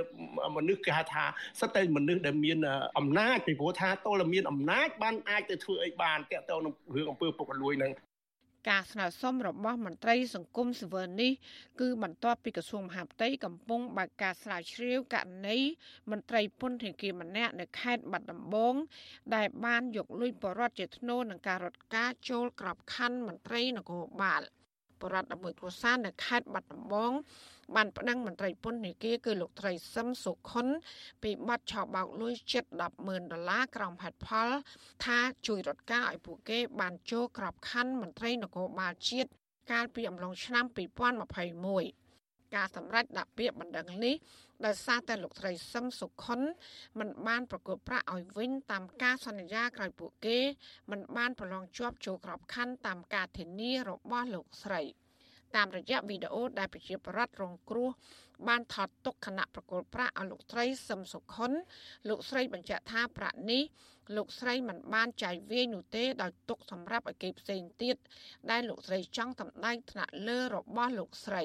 មនុស្សគេហៅថាសិតតែមនុស្សដែលមានអំណាចពីព្រោះថាតលមានអំណាចបានអាចទៅធ្វើអីបានតាក់ទងនឹងរឿងអង្គើពុករលួយហ្នឹង ការស្នើសុំរបស់មន្ត្រីសង្គមស៊ីវិលនេះគឺបន្ទាប់ពីក្រសួងមហាផ្ទៃកំពុងបើកការស្រាវជ្រាវករណីមន្ត្រីពន្ធនាគារម្នាក់នៅខេត្តបាត់ដំបង ដែលបានយកលុយបរិវត្តជាធ្នូនឹងការរត់ការចូលក្របខ័ណ្ឌមន្ត្រីនគរបាល បរិវត្តមួយគ្រួសារនៅខេត្តបាត់ដំបងបានប្តឹងមន្ត្រីពន្ធនាគារគឺលោកត្រីសឹមសុខុនពីបទឆោបបោកលុយជិត100000ដុល្លារក្រោមហេតុផល ថាជួយរត់ការឲ្យពួកគេ បានចូលក្របខ័ណ្ឌមន្ត្រីនគរបាលជាតិកាលពីអំឡុងឆ្នាំ2021 ការសម្រេចដាក់ពាក្យបណ្ដឹងនេះដោយសារតែលោកត្រីសឹមសុខុនមិនបានប្រកួតប្រាក់ឲ្យវិញតាមការសន្យាក្រោយពួកគេមិនបានប្រឡងជាប់ចូលក្របខ័ណ្ឌតាមការធានារបស់លោកស្រី។តាមរយៈវីដេអូដែលប្រជាប្រដ្ឋរងគ្រោះបានថតទុកខណៈប្រកុលប្រាក់ឲ្យលោកស្រីសឹមសុខុនលោកស្រីបញ្ជាក់ថាប្រាក់នេះលោកស្រីមិនបានចាយវាយនោះទេដោយទុកសម្រាប់ឲ្យគេផ្សេងទៀតដែលលោកស្រីចង់តម្ដែងថ្នាក់លើរបស់លោកស្រី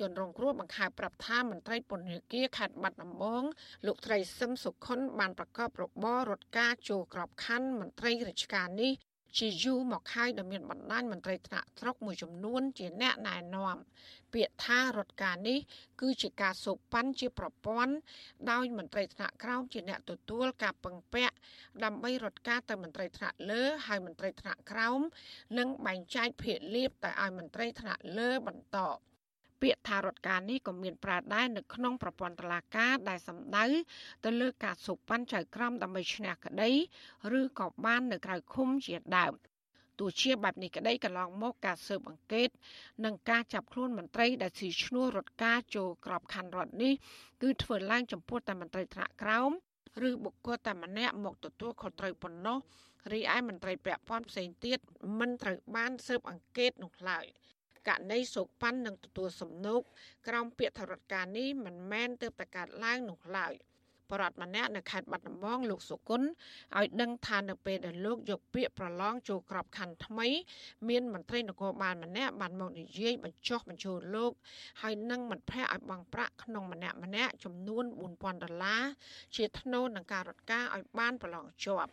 ជនរងគ្រោះបង្ខំប្រាប់ថាមន្ត្រីពន្ធនាគារខេត្តបាត់ដំបងលោកស្រីសឹមសុខុនបានប្រកបរបររត់ការចូលក្របខ័ណ្ឌមន្ត្រីរាជការនេះជាយូរមកហើយដែលមានបណ្ដាញមន្ត្រីថ្នាក់ស្រុកមួយចំនួនជាអ្នកណែនាំពាក្យថារដ្ឋការនេះ គឺជាការសូកប៉ាន់ជាប្រព័ន្ធដោយមន្ត្រីថ្នាក់ក្រោមជាអ្នកទទួលការពឹងពាក់ដើម្បីរដ្ឋការទៅមន្ត្រីថ្នាក់លើហើយមន្ត្រីថ្នាក់ក្រោមនឹងបែងចែកភាគលាភទៅឲ្យមន្ត្រីថ្នាក់លើបន្ត ពាក្យថារដ្ឋការនេះក៏មានប្រើដែរនៅក្នុងប្រព័ន្ធតុលាការដែលសម្ដៅទៅលើការសូកប៉ាន់ចៅក្រមដើម្បីឈ្នះក្តីឬក៏បាននៅក្រៅឃុំជាដើមទោះជាបែបនេះក្តីកន្លងមកការស៊ើបអង្កេតនិងការចាប់ខ្លួនមន្ត្រីដែលស៊ីឈ្នួលរដ្ឋការចូលក្របខ័ណ្ឌរដ្ឋនេះគឺធ្វើឡើងចំពោះតែមន្ត្រីថ្នាក់ក្រោមឬបុគ្គលតែម្នាក់មកទទួលខុសត្រូវប៉ុណ្ណោះរីឯមន្ត្រីពាក់ព័ន្ធផ្សេងទៀតមិនត្រូវបានស៊ើបអង្កេតនោះឡើយ។ ករណីសោកប៉ាន់នឹងទទួលសំណូកក្រោមពាក្យថារដ្ឋការនេះមិនមែនទើបតែកើតឡើងនោះឡើយបរដ្ឋម្នាក់នៅខេត្តបាត់ដំបងលោកសុគន្ធឲ្យដឹងថានៅពេលដែលលោកយកពាក្យប្រឡងចូលក្របខ័ណ្ឌថ្មី មានមន្ត្រីនគរបាលម្នាក់បានមកនិយាយបញ្ចុះបញ្ចូលលោកហើយនឹងមិត្តភ័ក្តិឲ្យបង់ប្រាក់ក្នុងម្នាក់ម្នាក់ចំនួន4000ដុល្លារជាថ្នូរនឹងការរត់ការឲ្យបានប្រឡងជាប់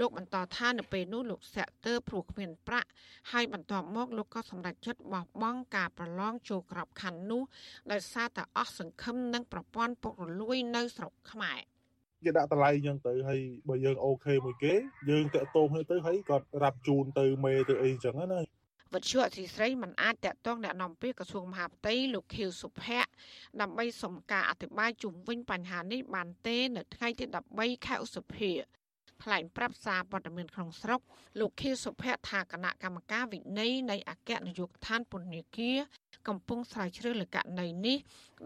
លោកបន្តថានៅពេលនោះលោកសាក់ទើព្រោះគ្មានប្រាក់ហើយបន្ទាប់មកលោកក៏សម្រេចចិត្តបោះបង់ការប្រឡងចូលក្របខ័ណ្ឌនោះដោយសារតែអស់សង្ឃឹមនឹងប្រព័ន្ធពុករលួយនៅស្រុកខ្មែរគេដាក់តម្លៃអញ្ចឹងទៅហើយបើយើងអូខេមួយគេយើងតាក់ទងទៅទៅហើយគាត់រាប់ជូនទៅមេទៅអីអញ្ចឹងណាវិទ្យុអសីស្រីមិនអាចតាក់ទងអ្នកនាំពាក្យក្រសួងមហាផ្ទៃលោកខៀវសុភ័ក្រដើម្បីសុំការអធិប្បាយជុំវិញបញ្ហានេះបានទេ នៅថ្ងៃទី13ខែឧសភា ថ្លែងប្រាប់សារព័ត៌មានក្នុងស្រុកលោកខៀវសុភ័ក្រថាគណៈកម្មការវិន័យនៃអគ្គនាយកដ្ឋានពន្ធនាគារកំពុងស្រាវជ្រាវលើករណីនេះ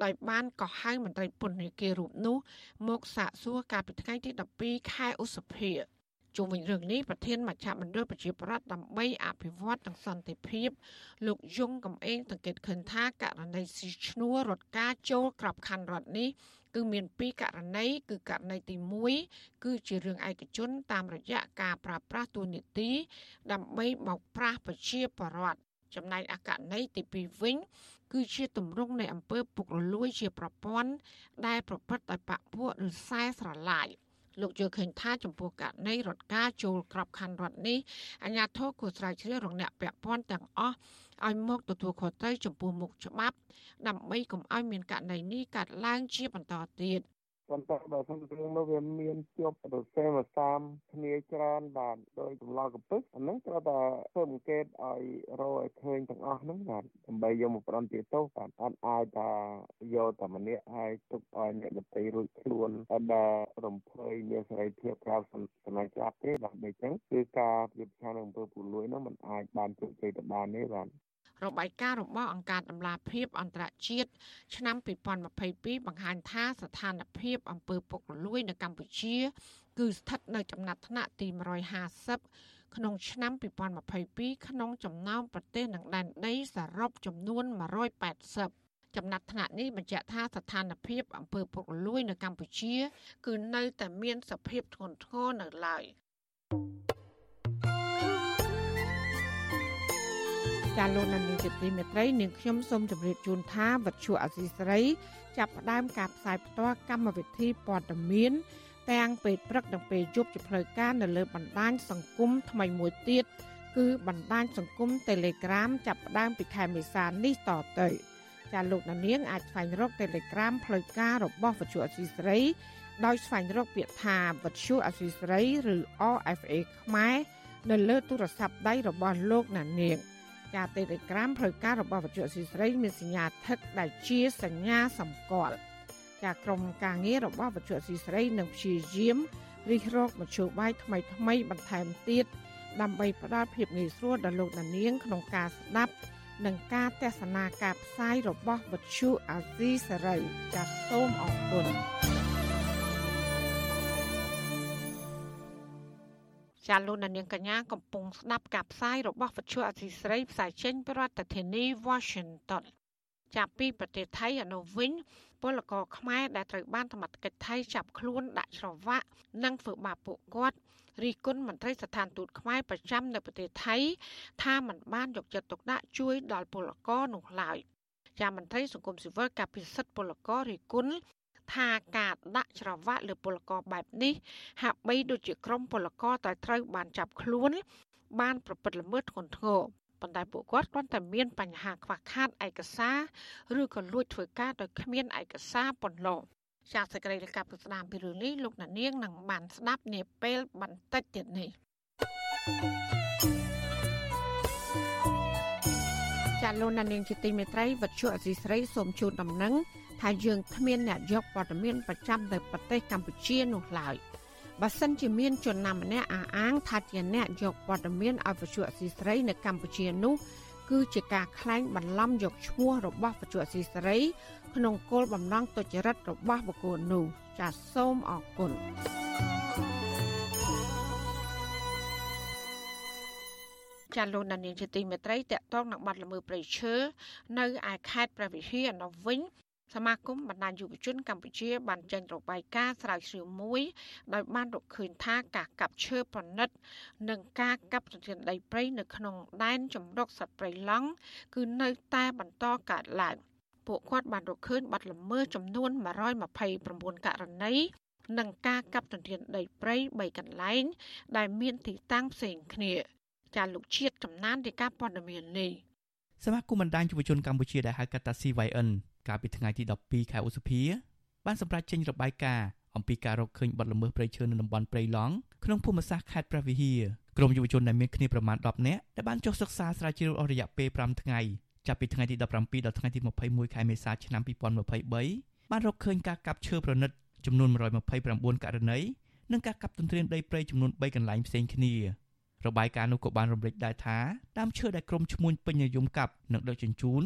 ដោយបានកោះហៅមន្ត្រីពន្ធនាគាររូបនោះមកសាកសួរកាលពីថ្ងៃទី12ខែឧសភាជុំវិញរឿងនេះប្រធានមជ្ឈមណ្ឌលប្រជាប្រដ្ឋដើម្បីអភិវឌ្ឍនិងសន្តិភាព លោកយងកំឯងសង្កេតឃើញថាករណីស៊ីឈ្នួលរត់ការចូលក្របខ័ណ្ឌរដ្ឋនេះ គឺមានពីរករណីគឺករណីទី1គឺជារឿងឯកជនតាមរយៈការប្រើប្រាស់ទូនីតិ ដើម្បីបោកប្រាស់ប្រជាពលរដ្ឋចំណែកអករណីទី2វិញ គឺជាទម្រង់នៃអំពើពុករលួយជាប្រព័ន្ធដែលប្រព្រឹត្តដោយបកពួកឬខ្សែស្រឡាយលោកយល់ឃើញថាចំពោះករណីរដ្ឋការចូលក្របខ័ណ្ឌរដ្ឋនេះអាជ្ញាធរគួរស្រាវជ្រាវរងអ្នកពាក់ព័ន្ធទាំងអស់ ឲ្យមកទទួលខុសត្រូវចំពោះមុខច្បាប់ ដើម្បីកុំឲ្យមានករណីនេះកើតឡើងជាបន្តទៀតប៉ុន្តែបើសិនរឿងនោះវាមានជាប់រសេមសាមគ្នាច្រើនបាទដោយចម្លងកំពឹកអាហ្នឹងត្រូវតែធ្វើអង្កេតឲ្យរកឲ្យឃើញទាំងអស់ហ្នឹងបាទដើម្បីយកមកប្រន់ទាទោសបាទអត់អាចថាយកតែម្នាក់ហើយទុកឲ្យអ្នកដទៃរួចខ្លួនអត់ដែលរំភើយមានសេរីភាពក្រៅសំណាញ់ច្បាប់ទេបាទដូច្នេះគឺការពិភាក្សានឹងអំពើពុលួយនោះมันអាចបានជោគជ័យទៅបានទេបាទ របាយការណ៍របស់អង្គការដំឡាភិបអន្តរជាតិឆ្នាំ2022បង្ហាញថាស្ថានភាពអំពើពុករលួយនៅកម្ពុជា គឺស្ថិតនៅចំណាត់ថ្នាក់ទី150ក្នុងឆ្នាំ2022ក្នុងចំណោមប្រទេសនិងដែនដីសរុបចំនួន180ចំណាត់ថ្នាក់នេះបញ្ជាក់ថាស្ថានភាពអំពើពុករលួយនៅកម្ពុជា គឺនៅតែមានសភាពធ្ងន់ធ្ងរនៅឡើយ។ ចាលោកណានីជាទីមេត្រីនាងខ្ញុំសូមជម្រាបជូនថាវັດឈូអសីស្រី ចាប់ផ្ដើមការផ្សាយផ្ទាល់កម្មវិធីព័ត៌មានទាំងពេលព្រឹកនិងពេលយប់ជាផ្លូវការនៅលើបណ្ដាញសង្គមថ្មីមួយទៀតគឺបណ្ដាញសង្គម Telegram ចាប់ផ្ដើមពីខែមេសានេះតទៅចាលោកណានៀងអាចស្វែងរក Telegram ផ្លូវការរបស់វិទ្យុអសីស្រី ដោយស្វែងរកពាក្យថាវិទ្យុអសីស្រីឬ RFA ខ្មែរនៅលើទូរស័ព្ទដៃរបស់លោកណានៀង។ ការ Telegram ផ្លូវការរបស់វិទ្យុស៊ីស្រីមានសញ្ញាថឹកដែលជាសញ្ញាសម្គាល់ចាក្រុមការងាររបស់វិទ្យុស៊ីស្រីនឹងព្យាយាមរិះរកមធ្យោបាយថ្មីថ្មីបន្ថែមទៀតដើម្បីផ្ដល់ភាពងាយស្រួលដល់លោកនាងក្នុងការស្ដាប់និងការទស្សនាការផ្សាយរបស់វិទ្យុអាស៊ីសេរីចាសសូមអរគុណ ចាលោកនាងកញ្ញាកំពុងស្ដាប់ការផ្សាយរបស់វិទ្យុអសីស្រីផ្សាយចេញពីរដ្ឋធានី Washington ចាប់ពីប្រទេសថៃអនុវិញពលករខ្មែរដែលត្រូវបានសមត្ថកិច្ចថៃចាប់ខ្លួនដាក់ច្រវាក់និងធ្វើបាបពួកគាត់រីគុណមន្ត្រីស្ថានទូតខ្មែរប្រចាំនៅប្រទេសថៃ ថាมันបានយកចិត្តទុកដាក់ជួយដល់ពលករនោះឡើយជាមន្ត្រីសង្គមស៊ីវិលកាពិសិដ្ឋពលកររីគុណ ថាការដាក់ច្រវាក់លើពលករបែបនេះហាក់បីដូចជាក្រុមពលករតែត្រូវបានចាប់ខ្លួន បានប្រព្រឹត្តល្មើសធ្ងន់ធ្ងរប៉ុន្តែពួកគាត់គ្រាន់តែមានបញ្ហាខ្វះខាតឯកសារឬក៏លួចធ្វើការដោយគ្មានឯកសារប៉ុណ្ណោះជាសេចក្តីរាយការណ៍ពីស្ដាមពីរឿងនេះលោកអ្នកនាងនឹងបានស្ដាប់នាពេលបន្តិចទៀតនេះចាលោកអ្នកនាងជាទីមេត្រីវັດឈុអសីស្រីសូមជូនដំណឹង ថាយើងគ្មានអ្នកយកព័ត៌មានប្រចាំនៅប្រទេសកម្ពុជានោះឡើយបើសិនជាមានជនណាម្នាក់អះអាងថាជាអ្នកយកព័ត៌មានឲ្យវិទ្យុអសីស្រីនៅកម្ពុជានោះគឺជាការក្លែងបន្លំយកឈ្មោះរបស់វិទ្យុអសីស្រីក្នុងគោលបំណងទុច្ចរិតរបស់បុគ្គលនោះចាសសូមអរគុណចាលោកដានីលជាទីមេត្រីតកតងនឹងបាត់ល្មើសព្រៃឈើនៅឯខេត្តព្រះវិហារនៅវិញ សមាគមបណ្ដាញយុវជនកម្ពុជាបានចេញរបាយការណ៍ស្រាវជ្រាវមួយដោយបានរកឃើញថាការកាប់ឈើប្រណិត និងការកាប់ទន្ទ្រានដីព្រៃនៅក្នុងដែនជំរកសត្វព្រៃឡង់គឺនៅតែបន្តកើតឡើងពួកគាត់បានរកឃើញបាត់ល្មើសចំនួន129ករណីនិងការកាប់ទន្ទ្រានដីព្រៃ3កន្លែង ដែលមានទីតាំងផ្សេងគ្នាចាលោកជាតិចំណាននៃការព័ត៌មាននេះសមាគមបណ្ដាញយុវជនកម្ពុជាដែលហៅកាត់ថា CYN កាលពីថ្ងៃទី12ខែឧសភាបានសម្រេចចេញរបាយការណ៍អំពីការរកឃើញបទល្មើសព្រៃឈើនៅតំបន់ព្រៃឡង់ក្នុងភូមិសាស្ត្រខេត្តព្រះវិហារក្រុមយុវជនដែលមានគ្នាប្រមាណ10នាក់ដែលបានចុះសិក្សាស្រាវជ្រាវអស់រយៈពេល5ថ្ងៃចាប់ពីថ្ងៃទី17ដល់ថ្ងៃទី21ខែមេសាឆ្នាំ2023បានរកឃើញការកាប់ឈើប្រណិតចំនួន129ករណីនិងការកាប់ទន្ទ្រានដីព្រៃចំនួន3កន្លែងផ្សេងគ្នារបាយការណ៍នោះក៏បានរំលេចដែរថាដើមឈើដែលក្រុមឈ្មួញពេញនិយមកាប់និងដឹកជញ្ជូន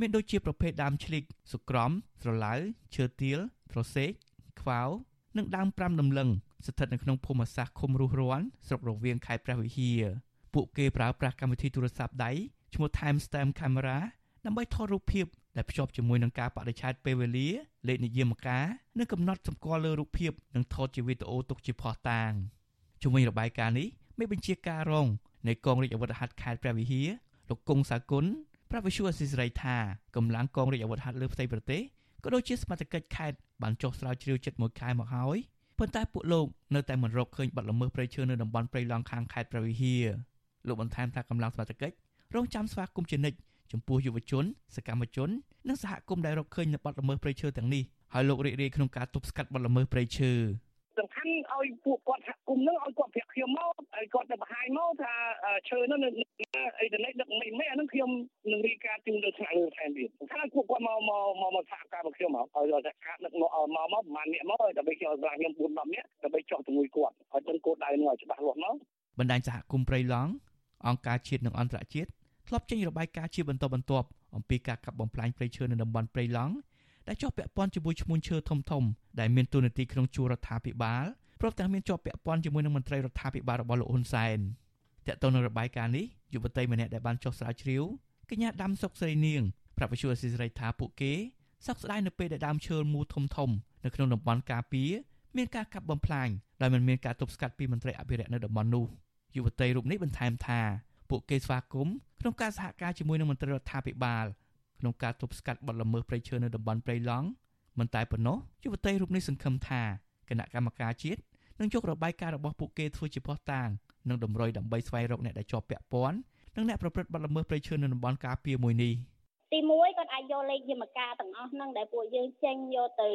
មានដូចជាប្រភេទដើមឆ្លិកសុក្រំស្រឡៅឈើទាលត្រសេកខ្វៅនិងដើម5ដំឡឹងស្ថិតនៅក្នុងភូមិសាស្ត្រឃុំរុះរាន់ស្រុករវៀងខេត្តព្រះវិហារពួកគេប្រើប្រាស់កម្មវិធីទូរស័ព្ទដៃឈ្មោះ Time Stamp Camera ដើម្បីថតរូបភាពដែលភ្ជាប់ជាមួយនឹងការបដិឆេទពេលវេលាលេខនិយមការនិងកំណត់សម្គាល់លើរូបភាពនិងថតជាវីដេអូទុកជាភស្តុតាងជុំវិញរបាយការណ៍នេះមេបញ្ជាការរងនៃកងរាជអាវុធហត្ថខេត្តព្រះវិហារលោកគង់សាគុណ ប្រាប់វិសុអសិសរីថាកម្លាំងកងរាជអាវុធហត្ថលើផ្ទៃប្រទេសក៏ដូចជាសមត្ថកិច្ចខេត្តបានចុះស្រាវជ្រាវចិត្តមួយខែមកហើយប៉ុន្តែពួកលោកនៅតែមិនរកឃើញបាត់ល្មើសព្រៃឈើនៅតំបន់ព្រៃឡង់ខាងខេត្តព្រះវិហារលោកបន្ថែមថាកម្លាំងសមត្ថកិច្ចរងចាំស្វាគមន៍ជានិច្ចចំពោះយុវជនសកម្មជននិងសហគមន៍ដែលរកឃើញនៅបាត់ល្មើសព្រៃឈើទាំងនេះហើយលោករីករាយក្នុងការទប់ស្កាត់បាត់ល្មើសព្រៃឈើសំខាន់ ឲ្យពួកគាត់សហគមន៍នឹងឲ្យគាត់ប្រាក់ខ្ញុំមកឲ្យគាត់ទៅបង្ហាញមកថាឈើនោះនៅអីទៅនេះដឹកមិនមិនអានឹងខ្ញុំនឹងរីការជូនទៅថ្នាក់លើថែមទៀតសំខាន់ពួកគាត់មកមកមកមកសហការមកខ្ញុំមកឲ្យសហការដឹកមកមកមកប្រហែលអ្នកមកដើម្បីខ្ញុំឲ្យខ្ញុំ4 10នាក់ដើម្បីចោះជាមួយគាត់ឲ្យដឹងគោលដៅនោះឲ្យច្បាស់លាស់មកបណ្ដាញសហគមន៍ព្រៃឡង់អង្គការជាតិនិងអន្តរជាតិធ្លាប់ចេញរបាយការណ៍ជាបន្តបន្ទាប់អំពីការកាប់បំផ្លាញព្រៃឈើនៅតំបន់ព្រៃឡង់ ដែលជាប់ពាក់ព័ន្ធជាមួយឈ្មួញឈើធំធំដែលមានទូនាទីក្នុងជួររដ្ឋាភិបាលព្រមទាំងមានជាប់ពាក់ព័ន្ធជាមួយនឹងមន្ត្រីរដ្ឋាភិបាលរបស់លោកហ៊ុនសែនតើតើនៅរបាយការណ៍នេះយុវតីម្នាក់ដែលបានចុះស្រាវជ្រាវកញ្ញាដាំសុកស្រីនាងប្រាប់វិសុយអសិរ័យថាពួកគេសោកស្ដាយនៅពេលដែលដើមឈើមូលធំធំនៅក្នុងតំបន់ការពារមានការកាប់បំផ្លាញដោយមិនមានការទប់ស្កាត់ពីមន្ត្រីអភិរក្សនៅតំបន់នោះយុវតីរូបនេះបន្ថែមថាពួកគេស្វាគមន៍ក្នុងការសហការជាមួយនឹងមន្ត្រីរដ្ឋាភិបាល ក្នុងការទប់ស្កាត់បទល្មើសព្រៃឈើនៅតំបន់ព្រៃឡង់មិនតែប៉ុណ្ណោះយុវតីរូបនេះសង្ឃឹមថាគណៈកម្មការជាតិនឹងយករបាយការណ៍របស់ពួកគេធ្វើជាភស្តុតាងនិងតម្រុយដើម្បីស្វែងរកអ្នកដែលជាប់ពាក់ព័ន្ធនិងអ្នកប្រព្រឹត្តបទល្មើសព្រៃឈើនៅតំបន់ការពារមួយនេះទី1គាត់អាចយកលេខយមការទាំងអស់ហ្នឹងដែលពួកយើងចេញយកទៅ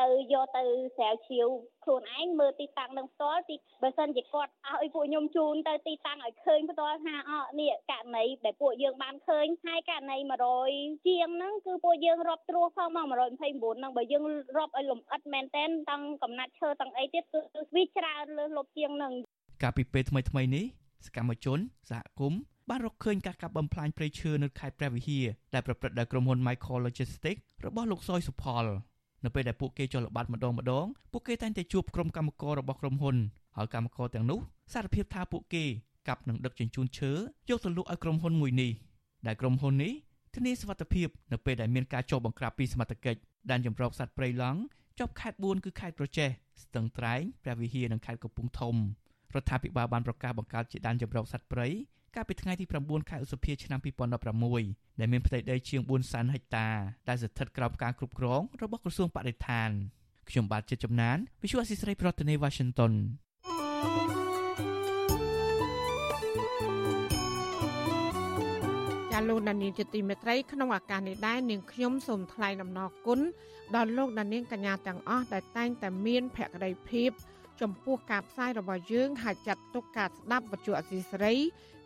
ទៅយកទៅស្រាវជ្រាវខ្លួនឯងមើលទីតាំងនឹងផ្ទាល់ទីបើសិនជាគាត់ឲ្យពួកខ្ញុំជូនទៅទីតាំងឲ្យឃើញផ្ទាល់ថាអនេះករណីដែលពួកយើងបានឃើញហើយករណី100ជាងហ្នឹងគឺពួកយើងរាប់ត្រួសផងមក129ហ្នឹងបើយើងរាប់ឲ្យលំអិតមែនតែនតាំងកំណាត់ឈើតាំងអីទៀតគឺវាច្រើនលើសលប់ជាងហ្នឹងកាលពីពេលថ្មីថ្មីនេះសកម្មជនសហគមន៍បានរកឃើញការកាប់បំផ្លាញព្រៃឈើនៅខេត្តព្រះវិហារដែលប្រព្រឹត្តដោយក្រុមហ៊ុន Michael Logistics របស់លោកសុយសុផល នៅពេលដែលពួកគេចុះល្បាតម្ដងម្ដងពួកគេតែងតែជួបក្រុមកម្មកររបស់ក្រុមហ៊ុនហើយកម្មករទាំងនោះសារភាពថាពួកគេកាប់និងដឹកជញ្ជូនឈើយកទៅលក់ឲ្យក្រុមហ៊ុនមួយនេះដែលក្រុមហ៊ុននេះធានាសុវត្ថិភាពនៅពេលដែលមានការចុះបង្ក្រាបពីសមត្ថកិច្ចដែនចម្រោកសត្វព្រៃឡង់ជាប់ខេត្ត4គឺខេត្តប្រចេះស្ទឹងត្រែងព្រះវិហារនិងខេត្តកំពង់ធំរដ្ឋាភិបាលបានប្រកាសបង្កើតជាដែនចម្រោកសត្វព្រៃ កាលពីថ្ងៃទី9ខែឧសភាឆ្នាំ2016ដែលមានផ្ទៃដីជាង4សែនហិកតាដែលស្ថិតក្រោមការគ្រប់គ្រងរបស់ក្រសួងបរិស្ថានខ្ញុំបាទជាចំណាន Visual Assisray ប្រធានាទី Washington ាលោកដានៀងជាទីមេត្រីក្នុងឱកាសនេះដែរនាងខ្ញុំសូមថ្លែងអំណរគុណដល់លោកដានៀងកញ្ញាទាំងអស់ដែលតែងតែមានភក្ដីភាពចំពោះការផ្សាយរបស់យើងហើយចាត់ទុកការស្ដាប់វិទ្យុអសីសេរី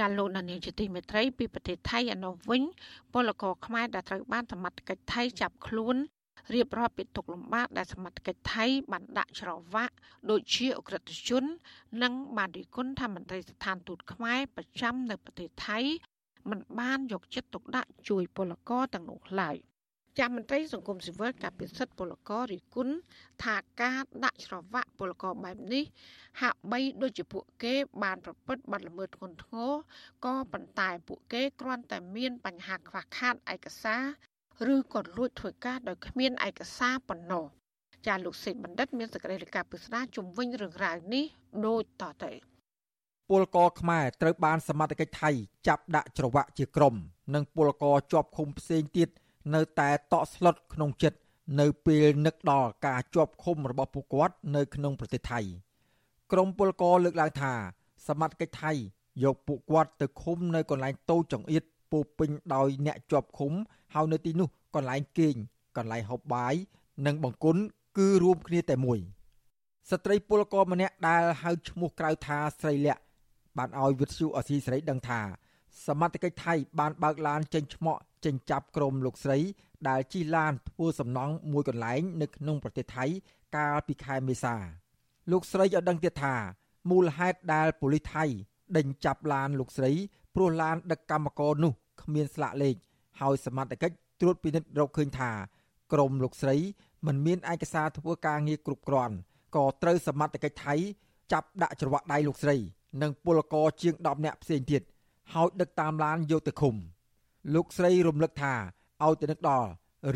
ចាលោកនានីជាទីមេត្រីពីប្រទេសថៃឯនោះវិញពលករខ្មែរដែលត្រូវបានសមត្ថកិច្ចថៃចាប់ខ្លួនរៀបរាប់ពីទុកលំបាកដែលសមត្ថកិច្ចថៃបានដាក់ច្រវាក់ដូចជាអក្រិតជន និងបានរិះគន់ថាមន្ត្រីស្ថានទូតខ្មែរប្រចាំនៅប្រទេសថៃមិនបានយកចិត្តទុកដាក់ជួយពលករទាំងនោះឡើយ ចាស់មន្ត្រីសង្គមស៊ីវិលការពិសិដ្ឋពលកររិគុណថាការដាក់ច្រវាក់ពលករបែបនេះ ហាក់បីដូចជាពួកគេ បានប្រព្រឹត្តបទល្មើសធ្ងន់ធ្ងរក៏ប៉ុន្តែពួកគេគ្រាន់តែមានបញ្ហាខ្វះខាតឯកសារឬក៏លួចធ្វើការដោយគ្មានឯកសារប៉ុណ្ណោះចាលោកសេកបណ្ឌិត មានសេចក្តីរាយការណ៍ពិស្ដារជំវិញរឿងរ៉ាវនេះដូចតទៅពលករខ្មែរត្រូវបានសមត្ថកិច្ចថៃចាប់ដាក់ច្រវាក់ជាក្រុម និងពលករជាប់ឃុំផ្សេងទៀត នៅតែតក់ស្លុតក្នុងចិត្តនៅពេលនឹកដល់ការជាប់ឃុំរបស់ពួកគាត់នៅក្នុងប្រទេសថៃក្រមពលករលើកឡើងថា សមត្ថកិច្ចថៃយកពួកគាត់ទៅឃុំនៅកន្លែងតូចចង្អៀតពោពេញដោយអ្នកជាប់ឃុំហើយនៅទីនោះកន្លែងគេងកន្លែងហូបបាយនិងបង្គន់គឺរួមគ្នាតែមួយស្ត្រីពលករម្នាក់ដែលហៅឈ្មោះក្រៅថាស្រីលក្ខបានឲ្យវិទ្យុអសីសេរីដឹងថាសមត្ថកិច្ចថៃបានបើកឡានចេញឆ្មក់ ចេញចាប់ក្រុមលោកស្រី ដែលជិះឡានធ្វើសំណង់មួយកន្លែង នៅក្នុងប្រទេសថៃ កាលពីខែមេសា លោកស្រីឲ្យដឹងទៀតថាមូលហេតុដែលប៉ូលីសថៃដេញចាប់ឡានលោកស្រីព្រោះឡានដឹកកម្មករនោះគ្មានស្លាកលេខហើយសមត្ថកិច្ចត្រួតពិនិត្យរកឃើញថាក្រុមលោកស្រីមិនមានឯកសារធ្វើការងារគ្រប់គ្រាន់ក៏ត្រូវសមត្ថកិច្ចថៃចាប់ដាក់ច្រវាក់ដៃលោកស្រី និងពលករជាង10នាក់ផ្សេងទៀតហើយដឹកតាមឡានយកទៅឃុំ លោកស្រីរំលឹកថាឲ្យទៅនឹកដល់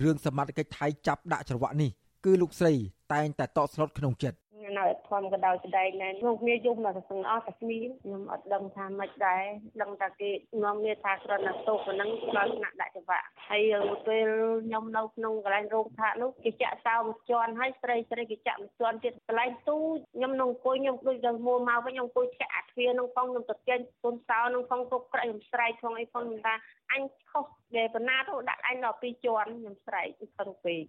រឿងសមត្ថកិច្ចថៃចាប់ដាក់ច្រវាក់នេះគឺលោកស្រីតែងតែតក់ស្លុតក្នុងចិត្ត នៅធម្មក៏ដោយស្ដែងដែរខ្ញុំគ្នាយំមកទាំងអស់តែគ្នាខ្ញុំអត់ដឹងថាម៉េចដែរដឹងតែគេនាំគ្នាថាគ្រាន់តែតោកប៉ុណ្ណឹងដល់ថ្នាក់ដាក់ច្បាក់ហើយពេលខ្ញុំនៅក្នុងកន្លែងរោងផាកនោះគេចាក់សោមួយជាន់ហើយស្រីស្រីគេចាក់មួយជាន់ទៀតកន្លែងទូខ្ញុំនឹងអង្គុយខ្ញុំដូចទៅមួមកវិញខ្ញុំអង្គុយចាក់អាទ្វារនឹងផងខ្ញុំទៅចេញទុនសោនឹងផងគ្រប់ក្រែខ្ញុំស្រែកផងអីផងថាអញខុសដែលបណ្ណាទៅដាក់អញដល់ពីរជាន់ខ្ញុំស្រែកខឹងពេក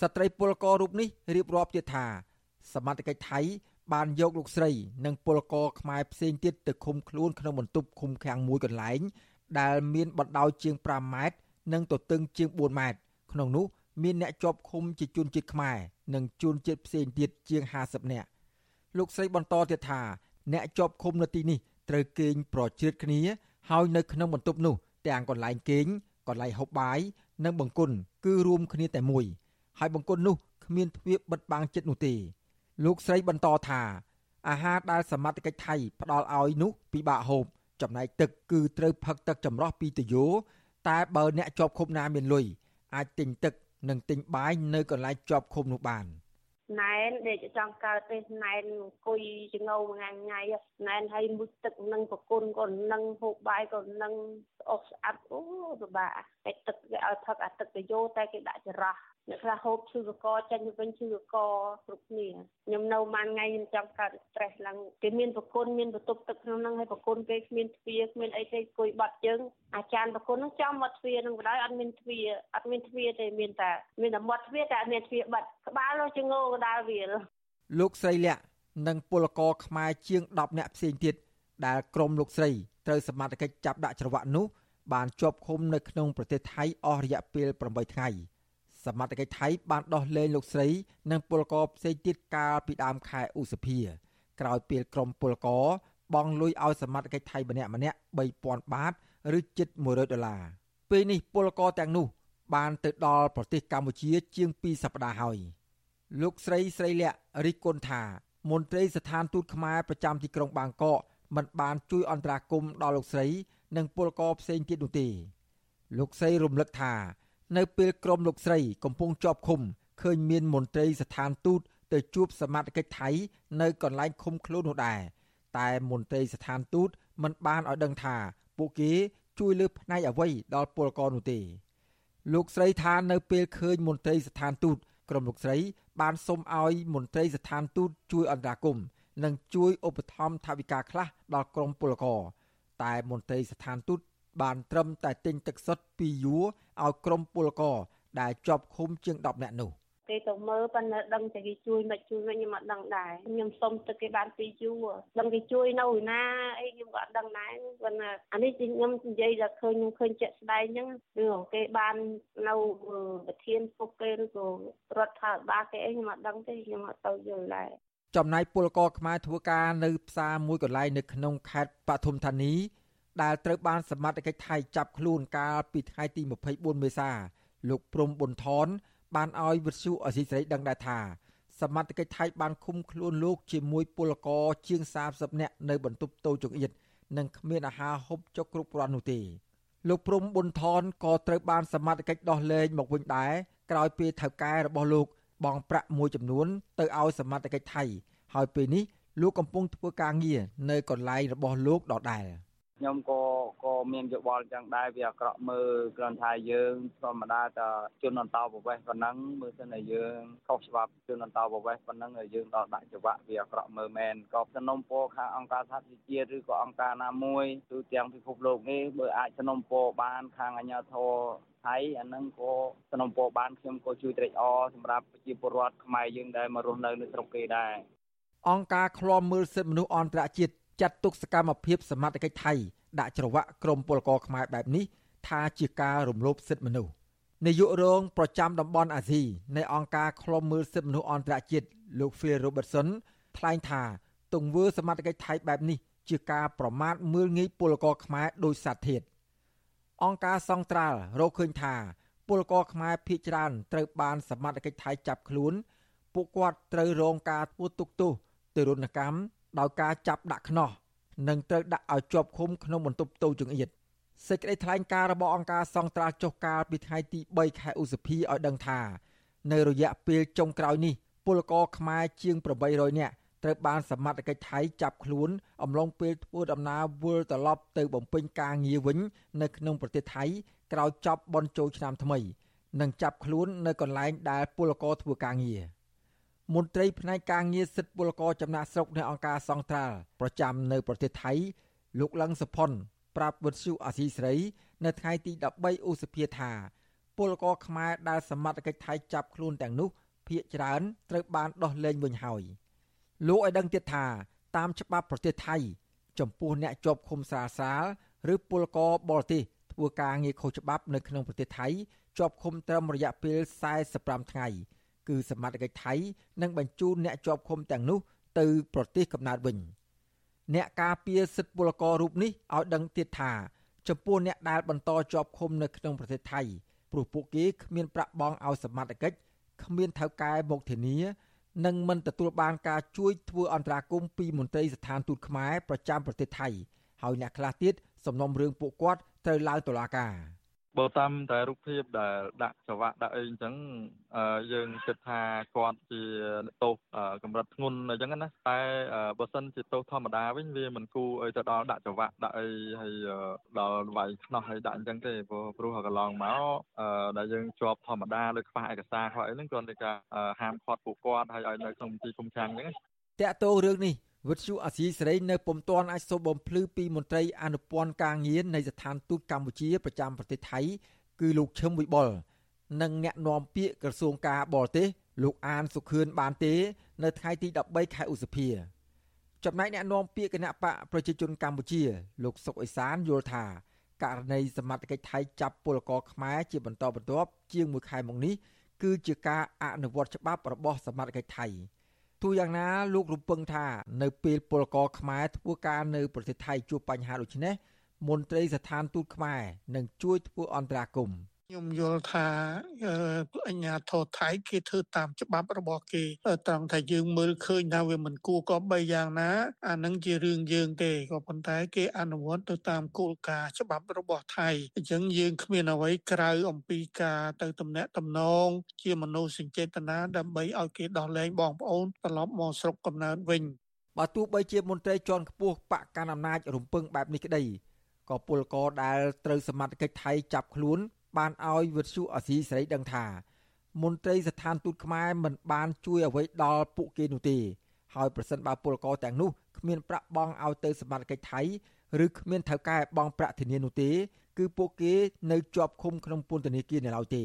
ស្ត្រីពលកររូបនេះរៀបរាប់ទៀតថា សមត្ថកិច្ចថៃបានយកលោកស្រី និងពលករខ្មែរផ្សេងទៀតទៅឃុំខ្លួនក្នុងបន្ទប់ឃុំឃាំងមួយកន្លែង ដែលមានបណ្ដោយជាង5ម៉ែត្រនិងទទឹងជាង4ម៉ែត្រក្នុងនោះមានអ្នកជាប់ឃុំជាជនជាតិខ្មែរនិងជនជាតិផ្សេងទៀតជាង50នាក់លោកស្រីបន្តទៀតថា អ្នកជាប់ឃុំនៅទីនេះត្រូវគេងប្រជ្រៀតគ្នាហើយនៅក្នុងបន្ទប់នោះទាំងកន្លែងគេងកន្លែងហូបបាយនិងបង្គន់គឺរួមគ្នាតែមួយ ហើយបង្គន់នោះគ្មានទ្វារបិទបាំងចិត្តនោះទេ លោកស្រីបន្តថាអាហារដែលសមត្ថកិច្ចថៃផ្ដល់ឲ្យនោះពិបាកហូបចំណែកទឹកគឺត្រូវផឹកទឹកចម្រោះពីតយោតែបើអ្នកជាប់ឃុំណាមានលុយអាចទិញទឹកនិងទិញបាយនៅកន្លែងជាប់ឃុំនោះបានណែនដេកចង់កើតទេណែនអង្គុយចងោមួយថ្ងៃណែនឲ្យមួយទឹកនឹងប្រគុណក៏នឹងហូបបាយក៏នឹងស្អុកស្អាតអូពិបាកតែទឹកគេឲ្យផឹកអាទឹកតយោតែគេដាក់ច្រោះ អ្នកខ្លះហូបឈឺកកចេញទៅវិញឈឺកកគ្រប់គ្នាខ្ញុំនៅមួយថ្ងៃខ្ញុំចង់កើត stress ឡើងគេមានប្រគុណមានបន្ទប់ទឹកក្នុងហ្នឹងហើយប្រគុណគេគ្មានទ្វារគ្មានអីទេគួយបាត់ជើងអាចារ្យប្រគុណហ្នឹងចំមាត់ទ្វារហ្នឹងក៏ដោយអត់មានទ្វារអត់មានទ្វារទេមានតែមានតែមាត់ទ្វារតែអត់មានទ្វារបាត់ក្បាលនោះជាងោកដាលវាលលោកស្រីលក្ខនិងពលករខ្មែរជាង10នាក់ផ្សេងទៀតដែលក្រុមលោកស្រីត្រូវសមត្ថកិច្ចចាប់ដាក់ច្រវាក់នោះបានជាប់ឃុំនៅក្នុងប្រទេសថៃអស់រយៈពេល8ថ្ងៃ សមត្ថកិច្ចថៃបានដោះលែងលោកស្រី និងពលករផ្សេងទៀតកាលពីដើមខែឧសភាក្រោយពេលក្រុមពលករបង់លុយឲ្យសមត្ថកិច្ចថៃម្នាក់ម្នាក់3000បាតឬជិត100ដុល្លារពេលនេះពលករទាំងនោះ បានទៅដល់ប្រទេសកម្ពុជា ជាង2សប្តាហ៍ហើយលោកស្រីស្រីលក្ខរិះគន់ថាមន្ត្រីស្ថានទូតខ្មែរប្រចាំទីក្រុងបាងកកមិនបានជួយអន្តរាគមន៍ដល់លោកស្រី និងពលករផ្សេងទៀតនោះទេលោកស្រីរំលឹកថា នៅពេលក្រុមលោកស្រីកំពុងជាប់ឃុំឃើញមានមន្ត្រីស្ថានទូតទៅជួបសមាជិកថៃនៅកន្លែងឃុំខ្លួននោះដែរតែមន្ត្រីស្ថានទូតមិនបានឲ្យដឹងថាពួកគេជួយលើផ្នែកអ្វីដល់ពលករនោះទេលោកស្រីថានៅពេលឃើញមន្ត្រីស្ថានទូតក្រុមលោកស្រី បានសុំឲ្យមន្ត្រីស្ថានទូតជួយអន្តរាគមន៍និងជួយឧបត្ថម្ភថវិកាខ្លះដល់ក្រុមពលករតែមន្ត្រីស្ថានទូត បានត្រឹមតែទិញទឹកសុទ្ធពីយួរឲ្យក្រុមពលករដែលជាប់ឃុំជាង10នាក់នោះគេទៅមើលប៉ុន្តែដឹងតែគេជួយមិនជួយមិនខ្ញុំអត់ដឹងដែរខ្ញុំសុំទឹកគេបានពីយូរដឹងគេជួយនៅឯណាអីខ្ញុំក៏អត់ដឹងដែរប៉ុន្តែអានេះខ្ញុំនិយាយថាឃើញខ្ញុំឃើញជាក់ស្ដែងអញ្ចឹងឬគេបាននៅប្រធានពុកគេឬក៏រដ្ឋាភិបាលគេអីខ្ញុំអត់ដឹងទេខ្ញុំអត់ទៅយល់ដែរចំណែកពលករខ្មែរធ្វើការនៅផ្សារមួយកន្លែងនៅក្នុងខេត្តបឋមធានី ដែលត្រូវបានសមត្ថកិច្ចថៃចាប់ខ្លួនកាលពីថ្ងៃទី24មេសាលោកព្រំប៊ុនថនបានឲ្យវិទ្យុអសីសេរីដឹងដែរថាសមត្ថកិច្ចថៃបានឃុំខ្លួនលោកជាមួយពលករជាង30នាក់នៅបន្ទប់តូចង្អៀតនិងគ្មានអាហារហូបចុកគ្រប់គ្រាន់នោះទេលោកព្រំប៊ុនថនក៏ត្រូវបានសមត្ថកិច្ចដោះលែងមកវិញដែរក្រោយពេលថៅកែរបស់លោកបង់ប្រាក់មួយចំនួនទៅឲ្យសមត្ថកិច្ចថៃ ហើយពេលនេះលោកកំពុងធ្វើការងារនៅកន្លែងរបស់លោកដដែល។ ខ្ញុំក៏ក៏មានយោបល់ចឹងដែរវាអាក្រក់មើលគ្រាន់តែយើងធម្មតាតែជនអន្តោប្រវេសន៍ប៉ុណ្ណឹងមើលទៅតែយើងខុសច្បាប់ជនអន្តោប្រវេសន៍ប៉ុណ្ណឹងយើងដល់ដាក់ច្បាប់វាអាក្រក់មើលមែនក៏សំណុំពរខាងអង្គការសហជីវជាតិឬក៏អង្គការណាមួយទូទាំងពិភពលោកនេះបើអាចសំណុំពរបានខាងអាជ្ញាធរថៃអាហ្នឹងក៏សំណុំពរបានខ្ញុំក៏ជួយត្រេកអរសម្រាប់ប្រជាពលរដ្ឋខ្មែរយើងដែលមករស់នៅនៅស្រុកគេដែរអង្គការឃ្លាំមើលសិទ្ធិមនុស្សអន្តរជាតិ ចាត់ទុកសកម្មភាពសមត្ថកិច្ចថៃដាក់ច្រវាក់ក្រុមពលករខ្មែរបែបនេះថាជាការរំលោភសិទ្ធិមនុស្សនាយករងប្រចាំតំបន់អាស៊ីនៃអង្គការឃ្លាំមើលសិទ្ធិមនុស្សអន្តរជាតិលោក Phil Robertson ថ្លែងថាទង្វើសមត្ថកិច្ចថៃបែបនេះជាការប្រមាថមើលងាយពលករខ្មែរដោយសារធាតុអង្គការសង្ត្រាល់រកឃើញថាពលករខ្មែរភៀសច្រើនត្រូវបានសមត្ថកិច្ចថៃចាប់ខ្លួន ពួកគាត់ត្រូវរងការធ្វើទុកទោសទរណកម្ម ដោយការចាប់ដាក់ខ្នោះនិងត្រូវដាក់ឲ្យជាប់ឃុំក្នុងបន្ទប់តូចចង្អៀតសេចក្តីថ្លែងការណ៍របស់អង្គការសង្ត្រាល់ចុះកាលពីថ្ងៃទី3ខែឧសភាឲ្យដឹងថា នៅរយៈពេលចុងក្រោយនេះពលករខ្មែរជាង800នាក់ត្រូវបានសមត្ថកិច្ចថៃចាប់ខ្លួនអំឡុងពេលធ្វើដំណើរវិលត្រឡប់ទៅបំពេញការងារវិញ នៅក្នុងប្រទេសថៃក្រោយចប់បន់ជោឆ្នាំថ្មី និងចាប់ខ្លួននៅកន្លែងដែលពលករធ្វើការងារ។ មន្ត្រីផ្នែកការងារសិទ្ធិពលករចំណាក់ស្រុកនៃអង្គការសង្ត្រាល់ប្រចាំនៅប្រទេសថៃ លោកលឹងសុផុនប្រាប់វិទ្យុអាស៊ីសេរីនៅថ្ងៃទី13ឧសភាថា ពលករខ្មែរដែលសមត្ថកិច្ចថៃចាប់ខ្លួនទាំងនោះភ ieck ច្រើនត្រូវបានដោះលែងវិញហើយលោកឲ្យដឹងទៀតថាតាមច្បាប់ប្រទេសថៃ ចំពោះអ្នកជាប់ឃុំស្រាលស្រាលឬពលករបរទេសធ្វើការងារខុសច្បាប់នៅក្នុងប្រទេសថៃជាប់ឃុំត្រឹមរយៈពេល45ថ្ងៃ គឺសមត្ថកិច្ចថៃនឹងបញ្ជូនអ្នកជាប់ឃុំទាំងនោះទៅប្រទេសកំណើតវិញអ្នកការពារសិទ្ធិពលកររូបនេះឲ្យដឹងទៀតថាចំពោះអ្នកដែលបន្តជាប់ឃុំនៅក្នុងប្រទេសថៃព្រោះពួកគេគ្មានប្រាក់បង់ឲ្យសមត្ថកិច្ចគ្មានថៅកែមកធានានិងមិនទទួលបានការជួយធ្វើអន្តរាគមន៍ពីមន្ត្រីស្ថានទូតខ្មែរប្រចាំប្រទេសថៃហើយអ្នកខ្លះទៀតសំណុំរឿងពួកគាត់ត្រូវឡើងតុលាការ។ បើតាមតែរូបភាពដែលដាក់ចង្វាក់ដាក់អីអញ្ចឹងយើងគិតថាគាត់ជាទោសកម្រិតធ្ងន់អញ្ចឹងណាតែបើសិនជាទោសធម្មតាវិញវាមិនគួរឲ្យទៅដល់ដាក់ចង្វាក់ដាក់អីហើយដល់វាយខ្នោះហើយដាក់អញ្ចឹងទេព្រោះព្រោះកន្លងមកដែលយើងជាប់ធម្មតាដោយខ្វះឯកសារខ្វះអីហ្នឹងគ្រាន់តែការហាមឃាត់ពួកគាត់ហើយឲ្យនៅក្នុងទីគុំខាំងអញ្ចឹងតាក់ទោរឿងនេះ វិទ្យុអាស៊ីសេរីនៅពុំទាន់អាចសូមបំភ្លឺពីមន្ត្រីអនុព័ន្ធការងារនៃស្ថានទូតកម្ពុជាប្រចាំប្រទេសថៃ គឺលោកឈឹមវិបុលនិងអ្នកនាំពាក្យក្រសួងការបរទេសលោកអានសុខឿនបានទេ នៅថ្ងៃទី13ខែឧសភាចំណែកអ្នកនាំពាក្យគណៈបកប្រជាជនកម្ពុជា លោកសុកអេសានយល់ថាករណីសមត្ថកិច្ចថៃចាប់ពលករខ្មែរជាបន្តបន្ទាប់ជាង1ខែមកនេះគឺជាការអនុវត្តច្បាប់របស់សមត្ថកិច្ចថៃ ទោះយ៉ាងណាលោករំពឹងថានៅពេលពលករខ្មែរធ្វើការនៅប្រទេសថៃជួបបញ្ហាដូចនេះមន្ត្រីស្ថានទូតខ្មែរនឹងជួយធ្វើអន្តរាគមន៍ ខ្ញុំយល់ថាអញ្ញាធរថៃគេធ្វើតាមច្បាប់របស់គេត្រង់ថាយើងមើលឃើញថាវាមិនគួរក៏បីយ៉ាងណាអានឹងជារឿងយើងទេក៏ប៉ុន្តែគេអនុវត្តទៅតាមគោលការណ៍ច្បាប់របស់ថៃអញ្ចឹងយើងគ្មានអ្វីក្រៅអំពីការទៅតំណាក់តំណងជាមនោសញ្ចេតនាដើម្បីឲ្យគេដោះលែងបងប្អូនត្រឡប់មកស្រុកកំណើតវិញបើទោះបីជាមន្ត្រីជាន់ខ្ពស់បកកណ្ដាលអំណាចរំពឹងបែបនេះក្តីក៏ពលករដែលត្រូវសមត្ថកិច្ចថៃចាប់ខ្លួន បានឲ្យវិទ្យុអាស៊ីសេរីដឹងថា មន្ត្រីស្ថានទូតខ្មែរមិនបានជួយអ្វីដល់ពួកគេនោះទេហើយប្រសិនបើពលករទាំងនោះគ្មានប្រាក់បង់ឲ្យទៅសមត្ថកិច្ចថៃឬគ្មានថៅកែបង់ប្រាក់ធានានោះទេ គឺពួកគេនៅជាប់ឃុំក្នុងពន្ធនាគារនៅឡើយទេ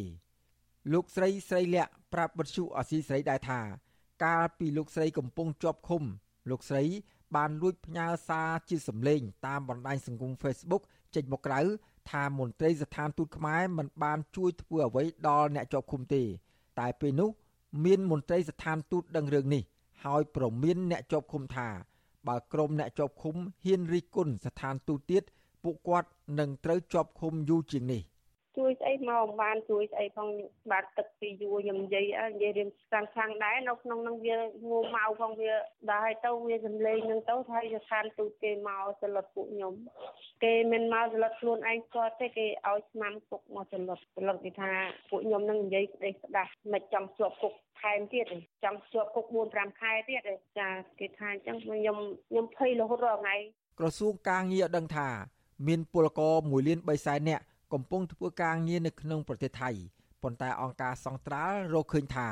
លោកស្រីស្រីលក្ខប្រាប់វិទ្យុអាស៊ីសេរីដែរថា កាលពីលោកស្រីកំពុងជាប់ឃុំ លោកស្រី បានលួចផ្ញើសារជាសម្លេងតាមបណ្ដាញសង្គម Facebook ចេញមកក្រៅ ថាមន្ត្រីស្ថានទូតខ្មែរមិនបានជួយធ្វើអ្វីដល់អ្នកជាប់ឃុំទេ តែពេលនោះ មានមន្ត្រីស្ថានទូតដឹងរឿងនេះ ហើយប្រមានអ្នកជាប់ឃុំថាបើក្រុមអ្នកជាប់ឃុំហ៊ានរិះគន់ស្ថានទូតទៀតពួកគាត់នឹងត្រូវជាប់ឃុំយូរជាងនេះ ជួយស្អីមកបានជួយស្អីផងបាទទឹកពីយួរខ្ញុំនិយាយនិយាយរៀងខាងខាងដែរនៅក្នុងនឹងវាងូមកផងវាដល់ហើយទៅវាសំលេងនឹងទៅថាស្ថានទូតគេមកសលត់ពួកខ្ញុំគេមិនមកសលត់ខ្លួនឯងស្គាល់ទេគេឲ្យស្មាំគុកមកសលត់សលត់គេថាពួកខ្ញុំនឹងនិយាយស្ដីស្ដាស់មិនចង់ជាប់គុកខែទៀតចង់ជាប់គុក4 5ខែទៀតចាគេថាអញ្ចឹងខ្ញុំខ្ញុំភ័យរហូតរាល់ថ្ងៃក្រសួងការងារដឹងថា មានពលករ1លាន3សែននាក់ កំពុងធ្វើការងារនៅក្នុងប្រទេសថៃប៉ុន្តែអង្គការសង្ត្រាល់រកឃើញថា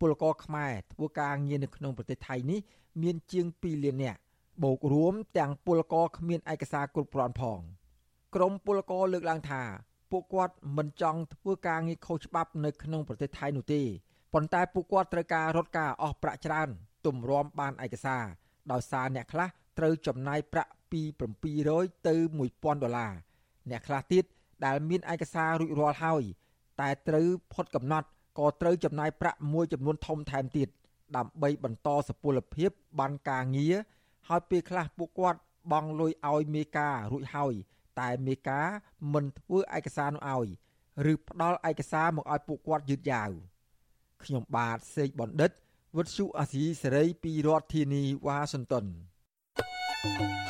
ពលករខ្មែរធ្វើការងារនៅក្នុងប្រទេសថៃនេះមានជាង2លាននាក់បូករួមទាំងពលករគ្មានឯកសារគ្រប់គ្រាន់ផង ក្រមពលករលើកឡើងថាពួកគាត់មិនចង់ធ្វើការងារខុសច្បាប់នៅក្នុងប្រទេសថៃនោះទេប៉ុន្តែពួកគាត់ត្រូវការរត់ការអស់ប្រាក់ច្រើនទម្រាំបានឯកសារដោយសារអ្នកខ្លះត្រូវចំណាយប្រាក់ពី700ទៅ1000ដុល្លារអ្នកខ្លះទៀត ដែលមានឯកសាររួចរាល់ហើយ តែត្រូវផុតកំណត់ក៏ត្រូវចំណាយប្រាក់មួយចំនួនធំថែមទៀតដើម្បីបន្តសុពលភាពបានការងារហើយពេលខ្លះពួកគាត់បង់លុយឲ្យមេការរួចហើយ តែមេការមិនធ្វើឯកសារនោះឲ្យឬផ្ដល់ឯកសារមកឲ្យពួកគាត់យឺតយ៉ាវខ្ញុំបាទសេកបណ្ឌិតវុទ្ធុអាស៊ីសេរីពីរដ្ឋធានីវ៉ាស៊ីនតោន thank you